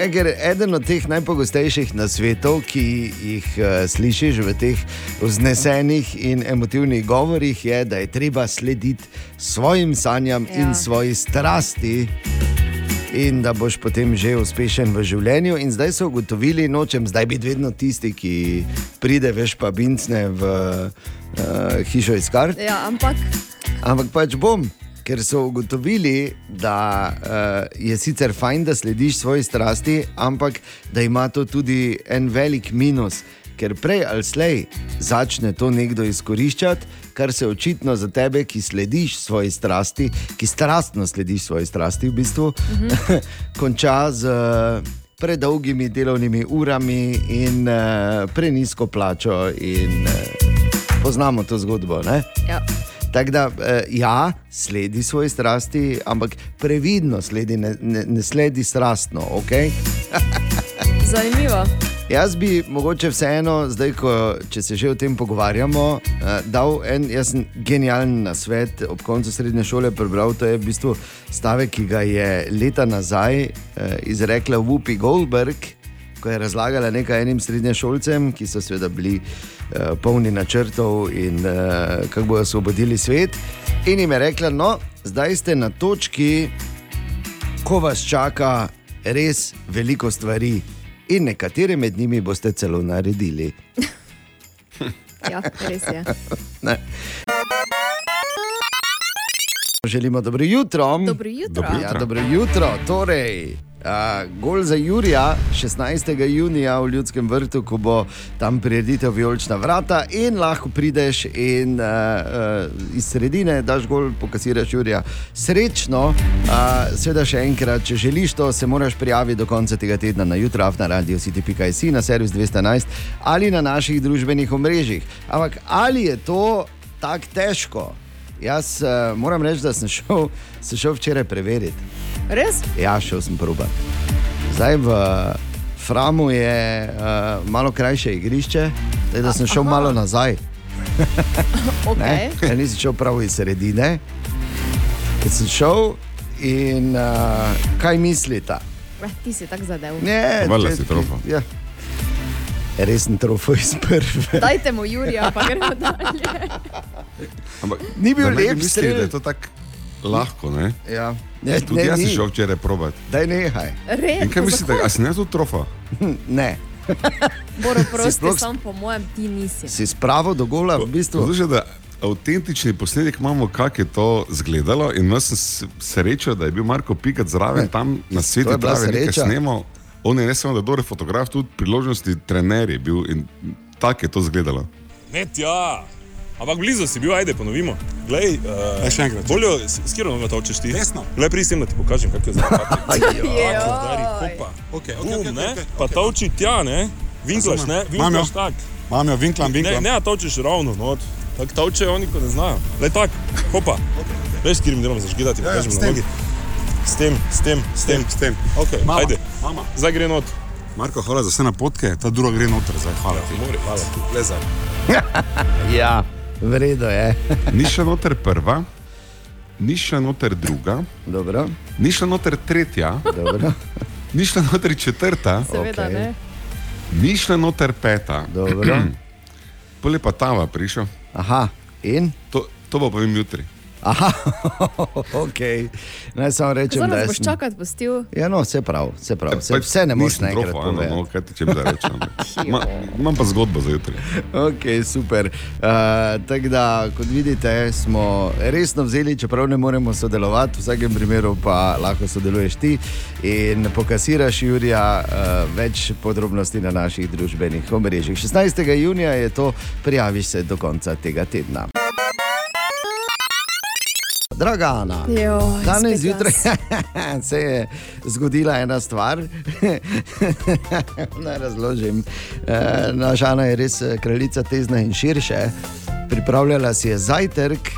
Ja, ker eden od teh najpogostejših nasvetov, ki jih uh, slišiš v teh vznesenih in emotivnih govorih, je, da je treba slediti svojim sanjam ja. Ja. in svoji strasti. In da boš potem že uspešen v življenju. In zdaj so ugotovili, nočem zdaj biti vedno tisti, ki pride, veš, pa bincne v uh, hišo iz kart. ja, ampak Ampak pač bom, ker so ugotovili, da uh, je sicer fajn, da slediš svoji strasti, ampak da ima to tudi en velik minus. Ker prej ali slej začne to nekdo izkoriščati, kar se očitno za tebe, ki slediš svoji strasti, ki strastno slediš svoji strasti, v bistvu, konča z uh, predolgimi delovnimi urami in uh, prenisko plačo. In, uh, poznamo to zgodbo. Ne? ja. Tako da, eh, ja, sledi svoji strasti, ampak previdno sledi, ne, ne, ne sledi strastno. Okay? zanimivo. Jaz bi mogoče vseeno, zdaj, ko, če se že o tem pogovarjamo, eh, dal en jaz genijalen nasvet ob koncu srednje šole. Prebral to je v bistvu stavek, ki ga je leta nazaj eh, izrekla Whoopi Goldberg, ko je razlagala nekaj enim srednješolcem, ki so seveda bili polni načrtov in eh, kako bodo osvobodili svet. In jim je rekla, no, zdaj ste na točki, ko vas čaka res veliko stvari. In nekatere med njimi boste celo naredili. Ja, res je. Ne. Želimo dobro jutro. Dobro jutro. Dobro Ja, dobro jutro. Torej, a, gol za Jurija 16. junija v Ljudskem vrtu, ko bo tam prireditev Violčna vrata in lahko prideš in a, a, iz sredine daš gol, pokasiraš Jurija. Srečno, a, seveda še enkrat, če želiš to, se moraš prijaviti do konca tega tedna na jutra na radio city.js na servis 211 ali na naših družbenih omrežjih. Ampak ali je to tako težko? Jaz uh, moram reči, da sem šel, sem šel včeraj preveriti. Res? Ja, šel sem probat. Zdaj v Framu je uh, malo krajše igrišče, zdaj da sem šel Aha. malo nazaj. Okay. Ker nisem šel prav iz sredine. Ker sem šel in uh, kaj mislite? Eh, ti si tako zadev. Ne, Hvala si trofo. Ja. Resen trofo iz prve. Dajte mu Jurija, pa gremo dalje. Ampak, Ni bil lep mislili, strel. da je to tako lahko. Ne? Ja. Ne, Tudi ne, jaz sem šel včeraj probat. Daj nehaj. Res, In kaj mislite, a si ne to trofa? Ne. Boro, prosti, sploh- sam po mojem ti nisi. Si spravo do gola, v bistvu. Zluže, da avtentični posnetek imamo, kako je to izgledalo. In jaz sem srečo, da je bil Marko Pikat zraven tam na svetu, da je nekaj snemal. On je ne samo da dober fotograf, tudi priložnosti trener je bil in tako je to izgledalo. Ne, tja. Ampak blizu si bil, ajde, ponovimo. Glej, uh, še enkrat. Boljo, s, kiro noga točeš ti? Desno. Glej, prisem, da ti pokažem, kako je zdaj. Joj. Udari, hopa. Okay, Bum, okay, okay, ne? okay, Pa toči tja, ne? Vinklaš, ne? Razumem. Imam jo. Vinklaš tak. Imam jo, vinklam, Ne, vinklam. ne, točiš ravno, no. Tako točejo oni, ko ne znajo. Glej, tak, hopa. Veš, s kirim delom zažgidati, Ja, ja, pokažem s na tem. nogi. S tem, s tem, s tem. s tem. Ok, Mama, ajde. mama. Zdaj gre not. Marko, hvala za vse napotke, ta druga gre noter, zdaj hvala ti. Mori, hvala. Le zdaj. Ja, vredno je. Ni šla noter prva, ni šla noter druga, Dobro, ni šla noter tretja, dobro, ni šla noter četrta, Seveda Okej. ne. ni šla noter peta. dobro. Pole pa tava prišel, Aha, in to, to bo povem jutri. Aha, ok. Naj samo rečem, Zdaj da je. boš čakati, pustil. Ja, no, vse prav, vse prav. Vse, Pač vse ne moreš naenkrat povedati. No, kaj ti če bi rečem? Ma, imam pa zgodbo za jutri. Ok, super. Uh, Tako da, kot vidite, smo resno vzeli, čeprav ne moremo sodelovati, v vsakem primeru pa lahko sodeluješ ti in pokasiraš Jurija uh, več podrobnosti na naših družbenih omrežjih. 16. junija je to, prijaviš se do konca tega tedna. Draga Ana, Joj, danes zjutraj se je zgodila ena stvar. Naj razložim. Eh, Naša Ana je res eh, kraljica tezna in širše. Pripravljala si je zajtrk.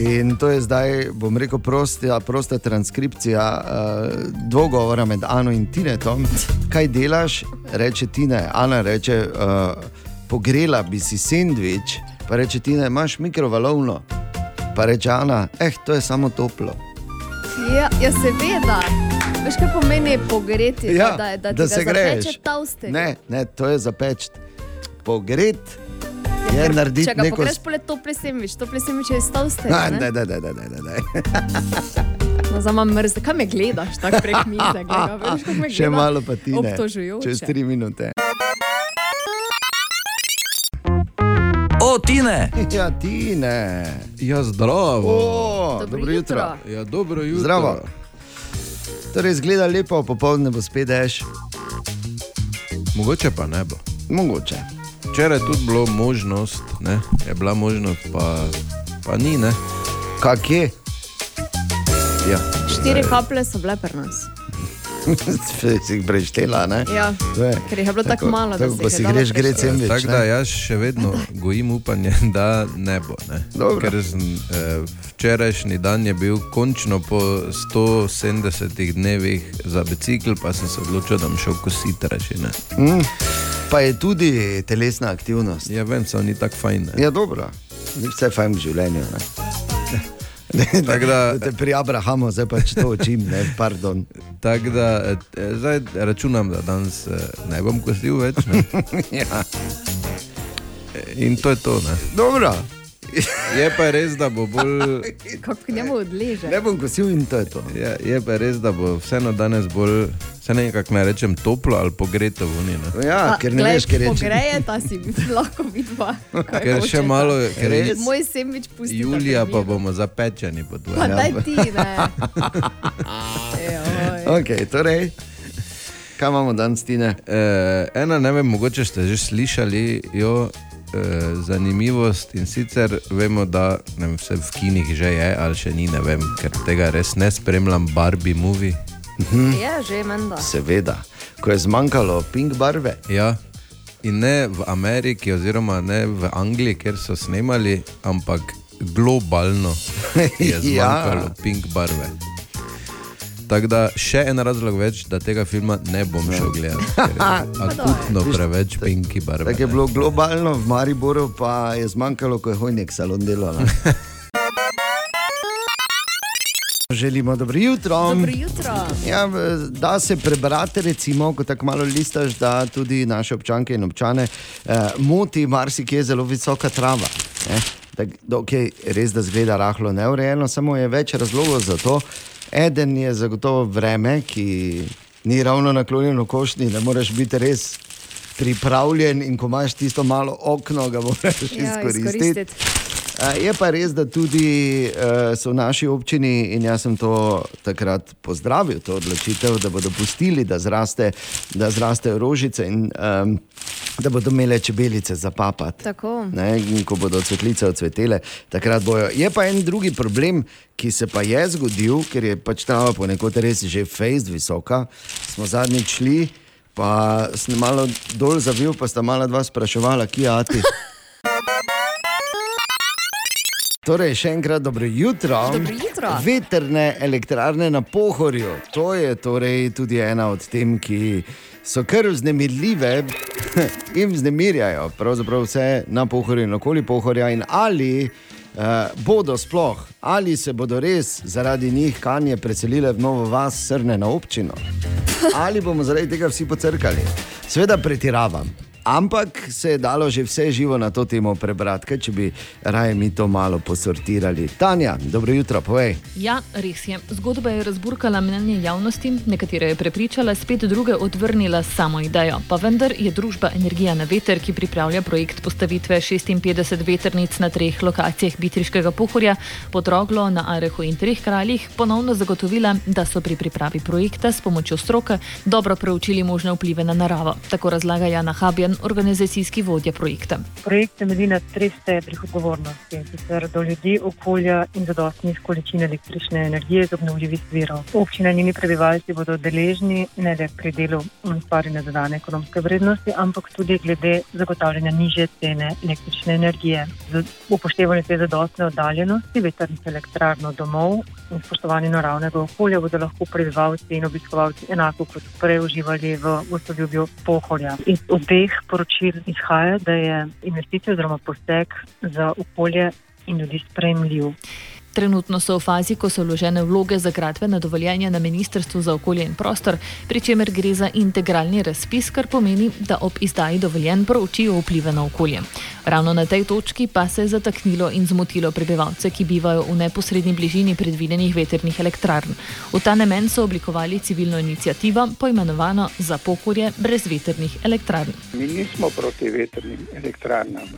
In to je zdaj, bom rekel, prosta, prosta transkripcija uh, dogovora med Ano in Tinetom. Kaj delaš, reče Tina, Ana reče, uh, pogrela bi si sendvič, pa reče Tina, imaš mikrovalovno. Pa reče Ana, eh, to je samo toplo. Ja, ja seveda. Veš, kaj pomeni pogreti, Ja, da, da, da se greš. Ne, ne, to je zapeč. Pogret je narediti Če ga neko. pogreš, pole topli semič, topli semič je iz tavste. Ne, ne? ne, ne, ne, ne, ne. No, za manj mrzne. Kaj me gledaš tako prek mize? Gleda, veš, kako me Še gleda? malo pa ti ne. Obtožujoče. Čez tri minute. Tine! Ja, ti ne. Ja, zdravo. O, Dobro dobro jutro. jutro. Ja, dobro jutro. Zdravo. Torej, zgleda lepo, popoldne bo spet dež. Mogoče pa ne bo. Mogoče. Včeraj je tudi bilo možnost, ne? je bila možnost, pa, pa ni. Ne? Kak je? Ja, Štiri kaplje so bile pri nas. si jih preštela, ne? Ja, je. ker jih je bilo tako malo, da tako, se ko jih je si dalo greš gre prešteti. sem več. Tako da jaz še vedno gojim upanje, da ne bo. Ne? Dobro. Ker sem, eh, včerajšnji dan je bil končno po 170 dnevih za bicikl, pa sem se odločil, da bom šel kositi reči. Ne? Mm. Pa je tudi telesna aktivnost. Ja, vem, samo ni tako fajn. Ne? Ja, dobro. Ni vse fajn v življenju. Ne? Tako da- te pri Abrahamu zdaj pač to učim, ne, pardon. Tako da eh, zdaj računam, da danes eh, ne bom kosil več. Ne? Ja. In to je to. Ne? Dobro, Je pa res, da bo bolj. Kako njemu odleže. ne bom kosil in to je to. Je, je pa res, da bo vseeno danes bolj, se ne kako naj rečem, toplo ali pogreto v. Ne? Ja, ker ne veš, ker je Pogreje, ta si lahko vidva. Ker še hočeta. malo, ker Res? Moj semič pusti. Julija pa bomo zapečeni po Pa tvojem. daj ti, ne. Ok, torej, kaj imamo danes, Tine? Eh, ena, ne vem, mogoče ste že slišali jo. Eh, Zanimivost in sicer vemo, da ne vem, vse v kinih že je, ali še ni, ne vem, ker tega res ne spremljam, Barbie movie. Je že menda. Seveda, ko je zmanjkalo pink barve. Ja. In ne v Ameriki, oziroma ne v Angliji, kjer so snemali, ampak globalno je Ja. zmanjkalo ja. pink barve. Tako da še en razlog več, da tega filma ne bom šel gledati. ker je Akutno preveč pinki barve. Tako je ne. bilo globalno, v Mariboru pa je zmanjkalo, ko je hojnik salon delal. ne. Želimo dobro jutro. Dobro jutro. Ja, da se prebrati, recimo, ko tako malo listaš, da tudi naše občanke in občane eh, moti marsikje zelo visoka trava. ne. Tak, okay, res, da zgleda rahlo neurejeno, samo je več razlogov za to. Eden je zagotovo vreme, ki ni ravno naklonjeno košnji, ne moreš biti res pripravljen in ko imaš tisto malo okno, ga moraš Ja, izkoristiti. izkoristiti. Je pa res, da tudi uh, so v naši občini, in jaz sem to takrat pozdravil, to odločitev, da bodo pustili, da, zraste, da zrastejo rožice in um, da bodo imele čebelice za papat. Ko bodo cvetlice odcvetele, takrat bojo. Je pa en drugi problem, ki se pa je zgodil, ker je pač trava ponekod res že fejst visoka. Smo zadnjič šli, pa sem malo dol zavil, pa sta mala dva spraševala, kje je ati. Torej, še enkrat dobro jutro. Dobro jutro. Veterne elektrarne na Pohorju. To je torej tudi ena od tem, ki so kar vznemirljive in vznemirjajo pravzaprav vse na Pohorju in okoli Pohorja. In ali uh, bodo sploh, ali se bodo res zaradi njih kanje preselile v novo vas, srne na občino, ali bomo zaradi tega vsi pocrkali. Sveda pretiravam. Ampak se je dalo že vse živo na to temo prebrati, kaj če bi raje mi to malo posortirali. Tanja, dobro jutro, povej. Ja, res je. Zgodba je razburkala mnenje javnosti, nekatere je prepričala, spet druge odvrnila samo idejo. Pa vendar je družba Energija na veter, ki pripravlja projekt postavitve 56 veternic na treh lokacijah Bitriškega pohorja pod Roglo, na Arehu in treh kraljih, ponovno zagotovila, da so pri pripravi projekta s pomočjo stroke dobro preučili možne vplive na naravo. Tako razlaga Jana Habjan, organizacijski vodja projekta. Projekt temelji na treh stebrih odgovornosti, sicer do ljudi, okolja in zadostnih količin električne energije iz obnovljivih virov. Občine in njeni prebivalci bodo deležni ne le pri delu in ustvarjanju dodane ekonomske vrednosti, ampak tudi glede zagotavljanja niže cene električne energije. Z upoštevanjem te zadostne oddaljenosti vetrnih elektrarn od domov in spoštovanje naravnega okolja bodo lahko prebivalci in obiskovalci enako kot prej uživali v gostoljubju pohorja. Iz obeh poročil izhaja, da je investicija oziroma poseg za okolje in ljudi sprejemljiv. Trenutno so v fazi, ko so vložene vloge za gradbene dovoljenja na Ministrstvu za okolje in prostor, pri čemer gre za integralni razpis, kar pomeni, da ob izdaji dovoljen proučijo vplive na okolje. Ravno na tej točki pa se je zataknilo in zmotilo prebivalce, ki bivajo v neposrednji bližini predvidenih veternih elektrarn. V ta namen so oblikovali civilno inicijativo, poimenovano Za pohorje brez veternih elektrarn. Mi nismo proti veternim elektrarnam,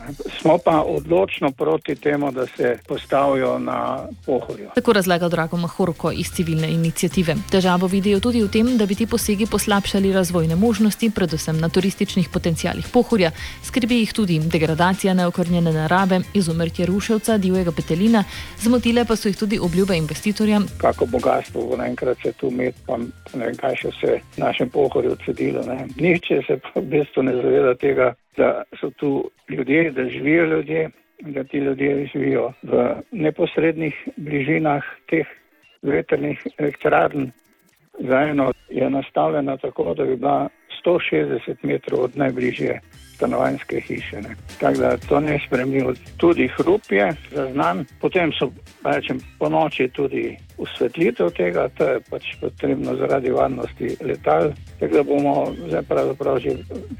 smo pa odločno proti temu, da se postavijo na pohorju. Tako razlaga Drago Mahorko iz civilne inicijative. Težavo vidijo tudi v tem, da bi ti posegi poslabšali razvojne možnosti, predvsem na turističnih potencijalih pohorja, skrbi jih tudi degradacija neokrnjene narave, izumrtje ruševca, divjega petelina, zmotile pa so jih tudi obljube investitorjem. Kako bogatstvo bo naenkrat se tu med, pa ne vem, kaj še vse v našem pohorju. Ne. Nihče se v bistvu ne zaveda tega, da so tu ljudje, da živijo ljudje, da ti ljudje živijo v neposrednih bližinah teh vetrnih elektrarn. Za eno je nastavljena tako, da bi bila 160 metrov od najbližje stanovanjske hiše. ne. Tako da to ne spremljivo. Tudi hrup je zaznan, potem so rečem, po noči tudi usvetlitev tega, to je pač potrebno zaradi varnosti letal. Tako da bomo zdaj pravzaprav že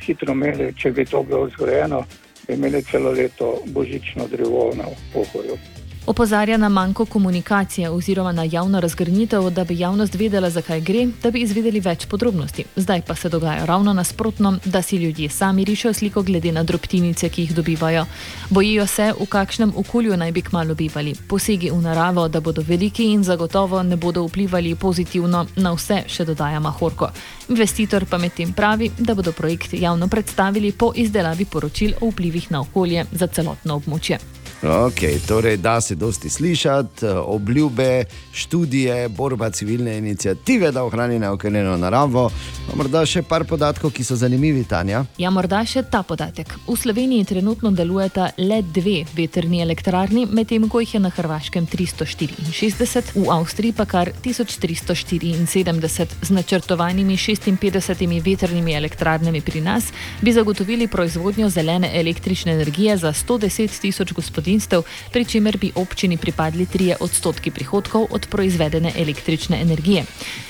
hitro imeli, če bi to bilo zgrajeno, imeli celo leto božično drevo na pohorju. Opozarja na manjko komunikacije oziroma na javno razgrnitev, da bi javnost vedela, zakaj gre, da bi izvedeli več podrobnosti. Zdaj pa se dogaja ravno nasprotno, da si ljudje sami rišejo sliko glede na drobtinice, ki jih dobivajo. Bojijo se, v kakšnem okolju naj bi kmalo bivali. Posegi v naravo, da bodo veliki in zagotovo ne bodo vplivali pozitivno na vse, še dodaja Mahorko. Investitor pa medtem pravi, da bodo projekt javno predstavili po izdelavi poročil o vplivih na okolje za celotno območje. Ok, torej da se dosti slišati, eh, obljube, študije, borba civilne inicijative, da ohrani neokrnjeno naravo. Pa morda še par podatkov, ki so zanimivi, Tanja. Ja, morda še ta podatek. V Sloveniji trenutno delujeta le dve veterni elektrarni, medtem ko jih je na Hrvaškem 364, v Avstriji pa kar 1374. Z načrtovanimi 56 veternimi elektrarnami pri nas bi zagotovili proizvodnjo zelene električne energije za 110 tisoč gospodinstev, pri čemer bi občini pripadli 3 odstotki prihodkov od proizvedene električne energije.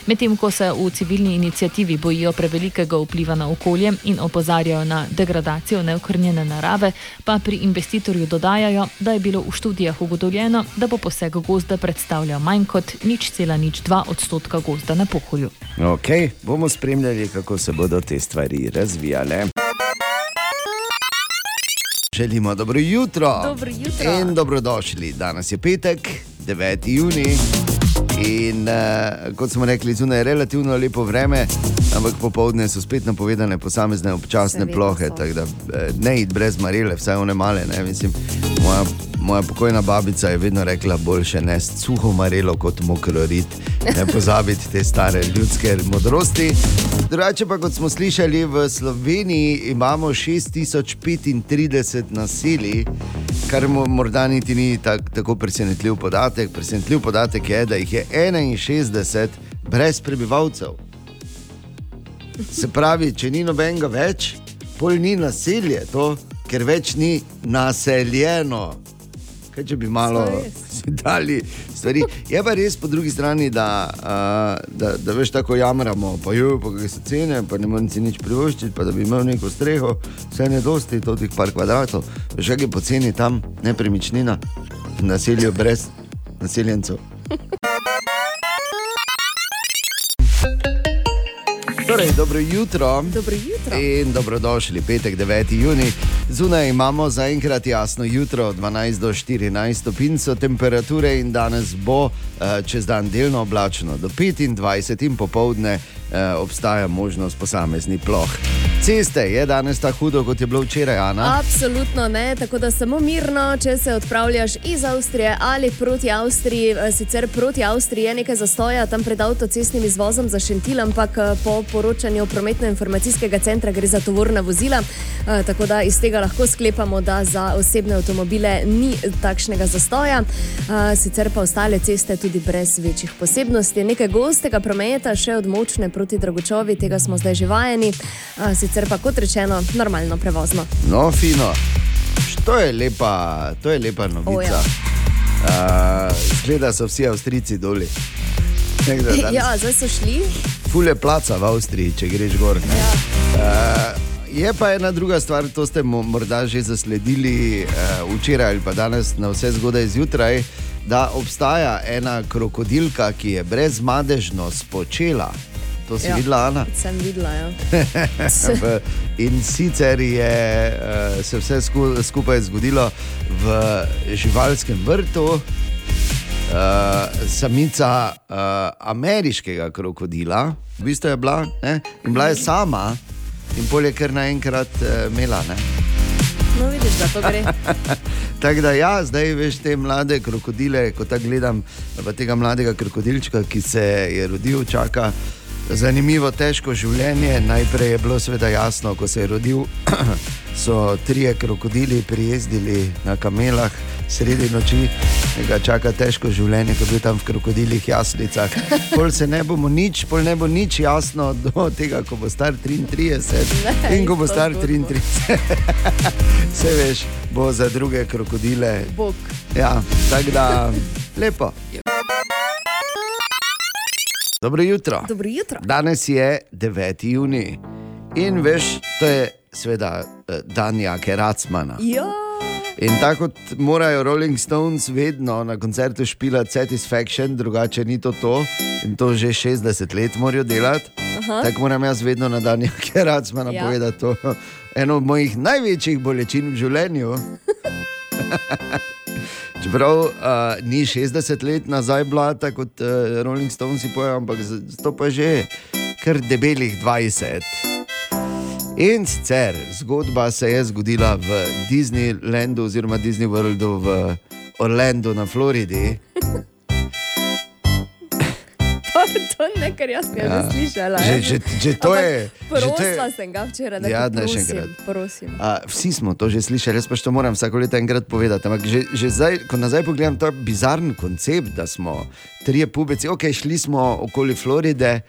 Medtem ko se v civilni inicijativi bojijo prevelikega vpliva na okolje in opozarjajo na degradacijo neokrnjene narave, pa pri investitorju dodajajo, da je bilo v študijah ugotovljeno, da bo poseg gozda predstavljal manj kot nič cela nič dva odstotka gozda na pohorju. Ok, bomo spremljali, kako se bodo te stvari razvijale. Želimo dobro jutro. Dobro jutro. In dobrodošli. Danes je petek, 9. juni. In uh, kot smo rekli, zunaj je relativno lepo vreme, ampak popovdne so spet napovedane posamezne občasne Seveda plohe. tako Da, eh, ne id brez marele, vsaj one male. Ne, mislim, moja, moja pokojna babica je vedno rekla, boljše ne suho marelo kot mokrorit. Ne pozabiti te stare ljudske modrosti. Drugače pa, kot smo slišali, v Sloveniji imamo 6035 naselij, kar mo- morda niti ni tak, tako presenetljiv podatek. Presenetljiv podatek je, da jih je 61 brez prebivalcev. Se pravi, če ni nobenega več, pol ni naselje, to, ker več ni naseljeno. Kaj, če bi malo dali stvari. Je pa res po drugi strani, da, uh, da, da veš tako jamramo, pa jo, pa kaj so cene, pa ne morem si nič privoščiti, pa da bi imel neko streho, vse ne dosti, to tih par kvadratov. Veš, kaj je poceni tam nepremičnina, v naselju brez naseljencev. Torej, dobro jutro. Dobro jutro. In dobrodošli, petek 9. juni. Zunaj imamo zaenkrat jasno jutro, 12 do 14 stopinj so temperature in danes bo eh, čez dan delno oblačno do 25 in popovdne eh, obstaja možnost posameznih ploh. Ceste je danes tako hudo, kot je bilo včeraj, Ana. Absolutno ne, tako da samo mirno, če se odpravljaš iz Avstrije ali proti Avstriji. eh, Sicer proti Avstriji je nekaj zastoja tam pred avtocestnim izvozom za Šentil, ampak eh, po poročanju prometno-informacijskega centra gre za tovorna vozila. eh, Tako da iz tega lahko sklepamo, da za osebne avtomobile ni takšnega zastoja. Eh, Sicer pa ostale ceste tudi brez večjih posebnosti. Nekaj gostega prometa, še od močne proti Dragočovi, tega smo zdaj že vajeni. Sicer pa kot rečeno, normalno prevozno. No, fino. To je lepa, to je lepa novica. O, ja. Uh, Zgleda, so vsi Avstrijci doli. Ja, zdaj so šli. Fule placa v Avstriji, če greš gor. Ja. Uh, je pa ena druga stvar, to ste mo- morda že zasledili uh, včeraj ali pa danes na vse zgodaj zjutraj, da obstaja ena krokodilka, ki je brezmadežno spočela. To si ja. videla, Ana? Sem videla. Ja. In sicer je uh, se vse sku, skupaj zgodilo v živalskem vrtu. Uh, samica uh, ameriškega krokodila, v bistvu je bila, ne? in bila je sama, in polje kar naenkrat uh, imela. Ne? No, vidiš, da to gre. Tako da, ja, zdaj veš te mlade krokodile, ko tako gledam, pa tega mladega krokodilčka, ki se je rodil, čaka zanimivo, težko življenje. Najprej je bilo seveda jasno, ko se je rodil, so trije krokodili prijezdili na kamelah sredi noči. Ga čaka težko življenje, ko je bil tam v krokodilih jaslicah. Pol se ne bomo nič, pol ne bo nič jasno do tega, ko bo star 33 Ne, in ko bo star zgodbo. 33. Vse veš, bo za druge krokodile. Bog. Ja, tako da lepo. Dobro jutro. Dobro jutro. Danes je 9. juni in veš, to je seveda eh, dan Jake Racmana. Ja. In tako kot morajo Rolling Stones vedno na koncertu špilati Satisfaction, drugače ni to to, in to že 60 let morajo delati. Aha. Tako moram jaz vedno na dan Jake Racmana Ja. povedati to. Eno od mojih največjih bolečin v življenju. Čeprav uh, ni 60 let nazaj bila tako kot uh, Rolling Stones, pojejo, ampak to pa že kar debelih 20. In sicer zgodba se je zgodila v Disneylandu oziroma Disney Worldu v Orlandu na Floridi. Nekaj, jaz sem ja. Slišala. Že- ja. že- že to Ampak je- Prosila sem ga včeraj, da Ja, ne, še prosim, enkrat. prosim. A, vsi smo to že slišali, jaz pa to moram vsako leto enkrat povedati. Ampak že, že zdaj, ko nazaj pogledam, to je bizaren koncept, da smo trije pubeci, ok, šli smo okoli Floride,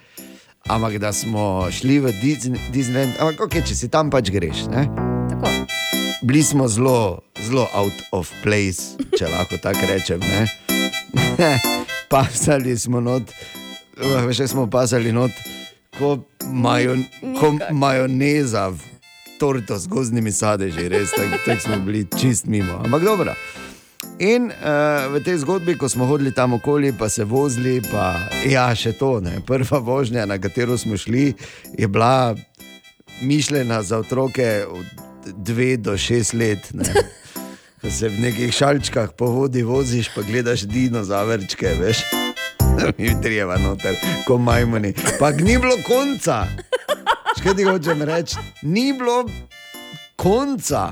ampak da smo šli v Disney, Disneyland, ampak ok, če si tam pač greš. Ne? Tako. Bili smo zelo, zelo out of place, če lahko tako rečem. ne. pasali smo not, eh, še smo pasali not, ko, majo, ko majoneza v torto z gozdnimi sadeži, res tako tak smo bili čist mimo. Ampak dobro. In uh, v tej zgodbi, ko smo hodili tam okoli, pa se vozili, pa ja, še to. Ne. Prva vožnja, na katero smo šli, je bila mišljena za otroke od 2 do 6 let. Ne. Ko se v nekih šalčkah po vodi voziš, pa gledaš dinozavrčke, veš. Mi trijeva noter, kot majmuni. Pa ni bilo konca. Škaj ti hočem reči? Ni bilo konca.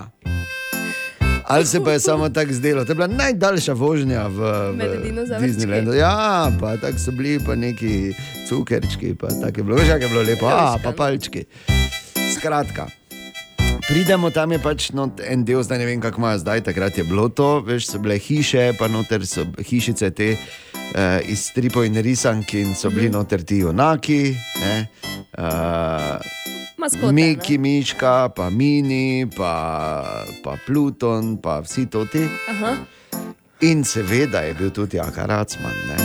Ali se pa je samo tako zdelo? To je bila najdaljša vožnja v, v. Disneylandu. Ja, pa tako so bili pa neki cukerčki, pa tako je bilo, veš, kako je bilo lepo, a pa palčki. Skratka. Pridemo tam je pač not, en del, zdaj ne vem, kako imajo zdaj, takrat je bilo to, veš, so bile hiše, pa noter so hišice te uh, iz stripov in risank in so bili noter ti junaki. Ne, Maskote, Miki, Miška, pa Mini, pa, pa Pluton, pa vsi to ti. Aha. In seveda je bil tudi Jaka Racman. Ne.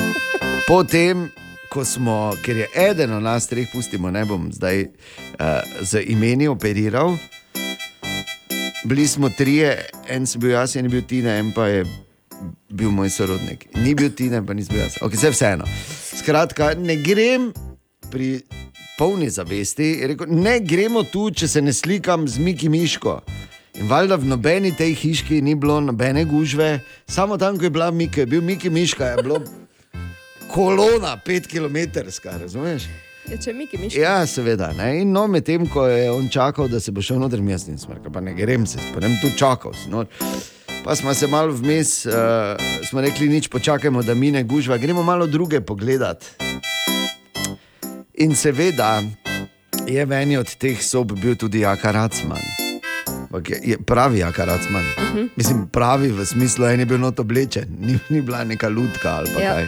Potem, ko smo, ker je eden od nas treh, pustimo, ne bom zdaj uh, z imeni operiral. Bili smo trije, en sem bil jaz, en je bil Tina, en pa je bil moj sorodnik. Ni bil Tina, pa nisem bil jaz. Ok, vse vseeno. Skratka, ne grem pri polni zavesti, je rekel, ne gremo tu, če se ne slikam z Miki Miško. In valjda v nobeni tej hiški ni bilo nobene gužve, samo tam, ko je bila Mika, je bil Miki Miška, je bilo kolona, pet km, razumeš? Ja, če Miki miška. Ja, seveda. Ne? In no, medtem ko je on čakal, da se bo šel noter, jaz nisem rekel, pa ne grem se, pa ne tu čakal. si, No. Pa smo se malo vmes, uh, smo rekli, nič počakajmo, da mine gužva, gremo malo druge pogledat. In seveda je v eni od teh sob bil tudi Jaka Racman. Je, je pravi Jaka Racman. Uh Mhm. -huh. Mislim, pravi v smislu, en je bil not oblečen, ni, ni bila neka lutka ali pa Ja. kaj.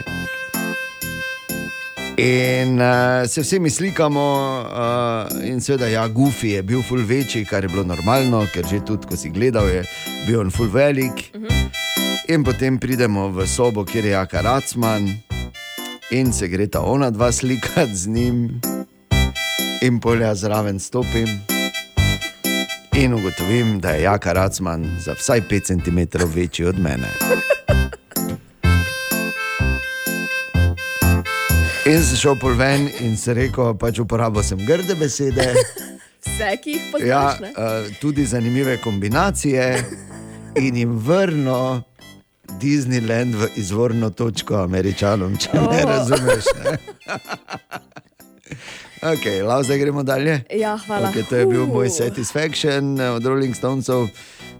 In uh, se vsemi slikamo, uh, in seveda, ja, Goofy je bil ful večji, kar je bilo normalno, ker že tudi, ko si gledal, je bil on ful velik. Uh -huh. In potem pridemo v sobo, kjer je Jaka Racman in se gre ta ona dva slikati z njim, in polja zraven stopim. In ugotovim, da je Jaka Racman za vsaj 5 cm večji od mene. In sem šel pol ven in se rekel, pač uporabil sem grde besede. Vse, ki jih Ja, poznaš. ne? uh, tudi zanimive kombinacije in jim vrno Disneyland v izvorno točko američanom, če oh. ne razumeš. Ne? ok, lahko zdaj gremo dalje. Ja, hvala. Okay, to je bil moj Huh. satisfaction eh, od Rolling Stonesov.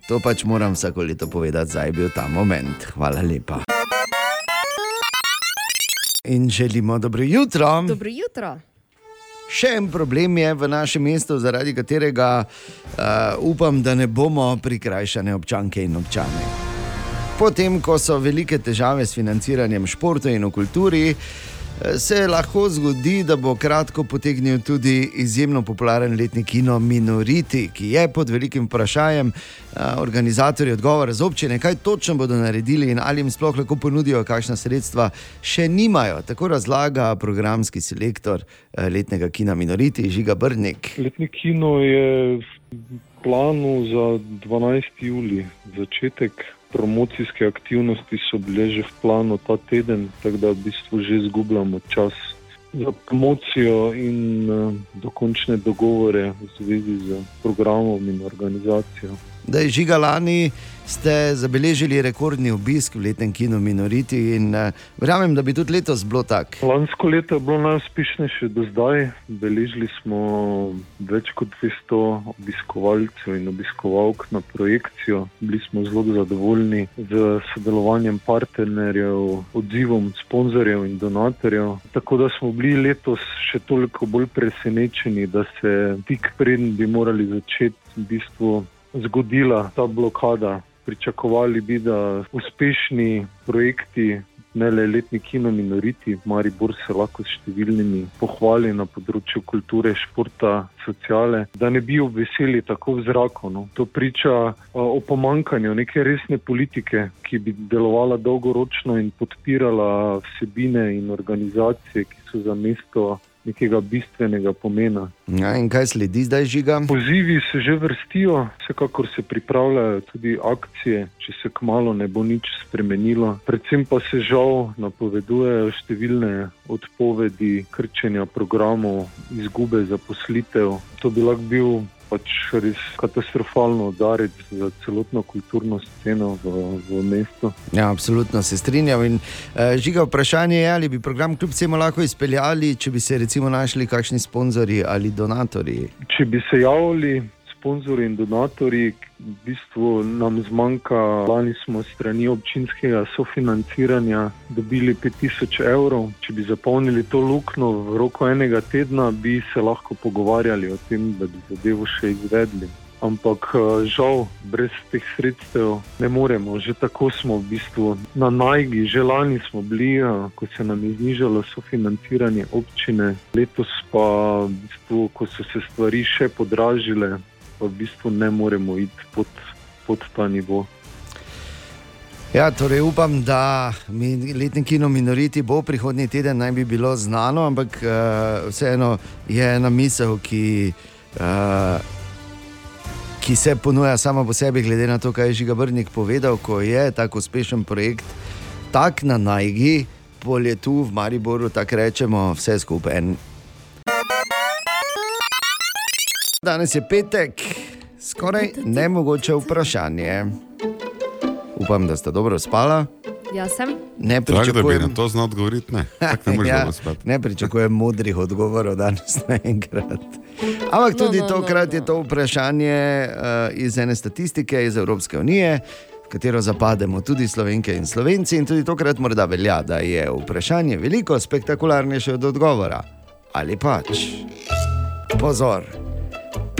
To pač moram vsako leto povedati, zdaj je bil ta moment. Hvala lepa. In želimo dobro jutro. Dobro jutro. Še en problem je v našem mestu, zaradi katerega uh, upam, da ne bomo prikrajšane občanke in občane. Potem, ko so velike težave s financiranjem športa in v kulturi, eh, se lahko zgodi, da bo kratko potegnil tudi izjemno popularen letni kino Minoriti, ki je pod velikim vprašanjem. Organizatorji odgovora z občine, kaj točno bodo naredili in ali jim sploh lahko ponudijo kakšna sredstva, še nimajo. Tako razlaga programski selektor letnega kina Minoriti, Žiga Brnik. Letni kino je v planu za 12. juli. Začetek promocijske aktivnosti so bile že v planu ta teden, tako da v bistvu že izgubljamo čas za promocijo in uh, dokončne dogovore v zvezi z programom in organizacijo. Da je žiga lani, ste zabeležili rekordni obisk v letnem kinu Minoriti in uh, verjamem, da bi tudi letos bilo tako. Lansko leto je bilo najuspešnejše do zdaj. Beležili smo več kot 200 obiskovalcev in obiskovalk na projekcijo. Bili smo zelo zadovoljni z sodelovanjem partnerjev, odzivom sponzorjev in donatorjev. Tako da smo bili letos še toliko bolj presenečeni, da se tik preden bi morali začeti v bistvu zgodila ta blokada. Pričakovali bi, da uspešni projekti, ne le letni kino Minoriti, Maribor se lahko s številnimi pohvali na področju kulture, športa, sociale, da ne bi obveseli tako v zraku. No. To priča o pomankanju neke resne politike, ki bi delovala dolgoročno in podpirala vsebine in organizacije, ki so za mesto nekega bistvenega pomena. Ja, in kaj sledi zdaj, žiga? Pozivi se že vrstijo, vsekakor se pripravljajo tudi akcije, če se kmalo ne bo nič spremenilo. Predvsem pa se žal napovedujejo številne odpovedi, krčenja programov, izgube zaposlitev. To bi lahko bil pač res katastrofalno udarec za celotno kulturno sceno v, v mestu. Ja, absolutno se strinjam. In, uh, žiga, vprašanje je, ali bi program kljub vsemu lahko izpeljali, če bi se recimo našli kakšni sponzorji ali donatorji. Če bi se javili sponzorji in donatorji, v bistvu nam zmanjka. Lani smo strani občinskega sofinanciranja dobili 5000 evrov. Če bi zapolnili to luknjo v roku enega tedna, bi se lahko pogovarjali o tem, da bi zadevo še izvedli. Ampak eh, žal, brez teh sredstev ne moremo. Že tako smo v bistvu na najgi, že lani smo bili, eh, ko se nam je znižalo sofinanciranje občine, letos pa, v bistvu, ko so se stvari še podražile, pa v bistvu ne moremo iti pod, pod ta nivo. Ja, torej upam, da letni kino Minoriti bo prihodnji teden naj bi bilo znano, ampak uh, vseeno je ena misel, ki, uh, ki se ponuja sama po sebi, glede na to, kaj je Žiga Brnik povedal, ko je tako uspešen projekt, tak na najgi, polje tu v Mariboru, tako rečemo, vse skupaj. En. Danes je petek, skoraj nemogoče vprašanje. Upam, da ste dobro spala. Jaz sem. Ne Tako da bi pričakujem, na to znal odgovoriti, ne. Tako ne ja, dobro spati. ne pričakujem modrih odgovorov danes naenkrat. Ampak No, tudi no, no, tokrat no. je to vprašanje uh, iz ene statistike iz Evropske unije, v katero zapademo tudi slovenke in slovenci. In tudi tokrat morda velja, da je vprašanje veliko spektakularnejše od odgovora. Ali pač? Pozor.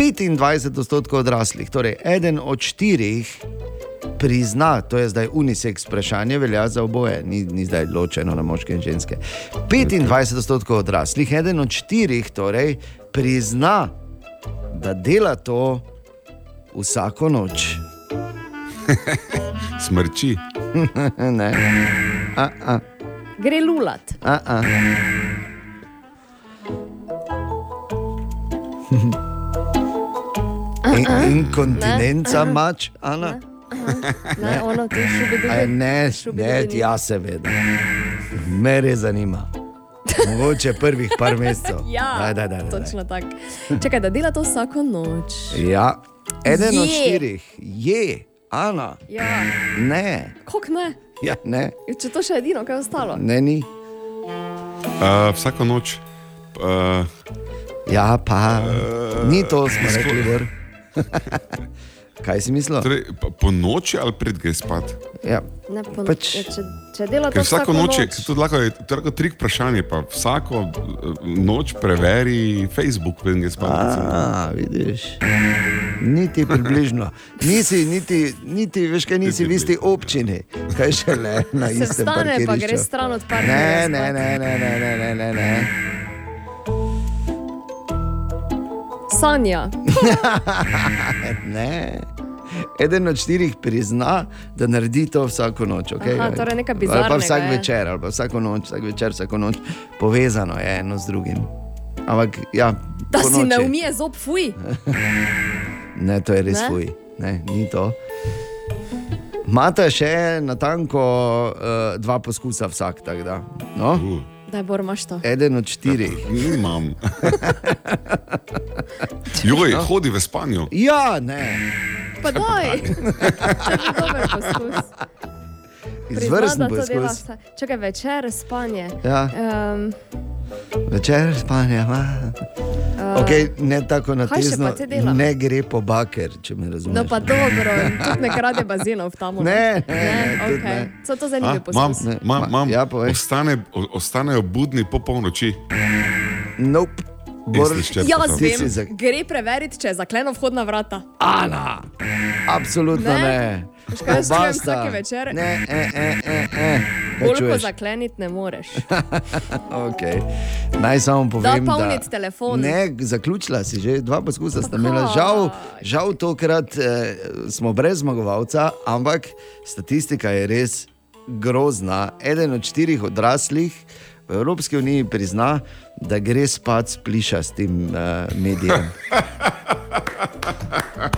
25 odstotkov odraslih, torej eden od štirih, prizna, to je zdaj unisex vprašanje, velja za oboje, ni, ni zdaj ločeno na moške in ženske. 25 odstotkov odraslih, eden od štirih, torej prizna, da dela to vsako noč. Smrči. ne. A, a, Gre lulat. a, a. In, inkontinenca mač, Ana. Ne, ono ti Aj, šubi ne, Šubi ne, dubi. ja, seveda. Me res zanima. Mogoče prvih par mesecev. Ja, Daj, daj, daj, daj. točno tako. Čakaj, da dela to vsako noč. Ja, eden od Je. štirih je, Ana. Ja. Ne, Kok ne? ja, ne, Če to še edino, kaj je ostalo. ne ni. Uh, vsako noč. Uh, Ja, pa ni to, smo rekli. Gor. Kaj si mislil? torej, pa po noči ali pred greš spat? Ja. Ne, po, Pač- ja, če, če dela to Ker vsako noč noč. to je lahko, to je lahko trik vprašanje, pa vsako eh, noč preveri Facebook, preden greš spat. recimo. A, vidiš. Niti približno. Nisi, niti, niti veš, kaj nisi v isti občini, kaj še le na Se istem vstane, pa parkirišču. greš stran od partnerja. ne, ne, ne, ne, ne, ne, ne, ne. Sanja. ne. Eden od štirih prizna, da naredi to vsako noč. Okay? Aha, torej nekaj Ali pa bizarnega vsak je. večer, ali pa vsako noč, vsak večer, vsako noč, povezano je eno z drugim. Ampak, ja, Da si ne umije zob, fuj. Ne, to je res Ne? fuj, ne, ni to. Mata še na tanko uh, dva poskusa vsak, tako da. No? Uh, Daj, Bor, imaš to. Eden od štirih. nimam. Joj, hodi v spanju. Ja, ne. Pa daj. Če je dober poskus. Poskus. vsa- Čakaj, večer spanje. Ja. Um, Večer spanja. ma. uh, Okay, ne tako na kaj še tezno, pa te dela? ne gre po baker, če me razumeš. No, pa dobro, tudi ne krade bazenov tam. Ne, ne, ne, ne, okay. ne. So to A, zanimivi Mam, poskusi. mam, mam, Ja, povej. ostane, ostanejo budni po polnoči. Nope. Jaz si vem, za- gre preveriti, če je zakleno vhodna vrata. Ana, absolutno Ne? ne. Veš, kaj jaz čujem Oba sta. vsake večere? Ne, e, e, e, e. Kaj Koliko zakleniti ne moreš. Okay. Naj samo povem, da polniti telefon. Ne, zaključila si že, dva poskusa sta imela. Žal, žal tokrat eh, smo brez zmagovalca, ampak statistika je res grozna. Eden od štirih odraslih v Evropski uniji prizna, da gre spat s plišastim eh, medijem.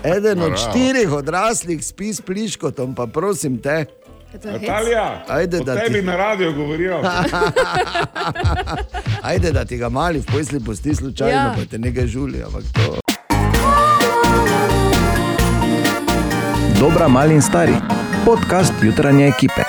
Eden od Bravo. štirih odraslih spi s pliškotom, pa prosim te. Natalija, Ajde, da tebi ti- na radiju govorijo. Ajde, da ti ga mali v posli pusti slučajno, Ja. ja. pa te nekaj žuli. Ampak to. Dobra, mali in stari. Podcast jutranje ekipe.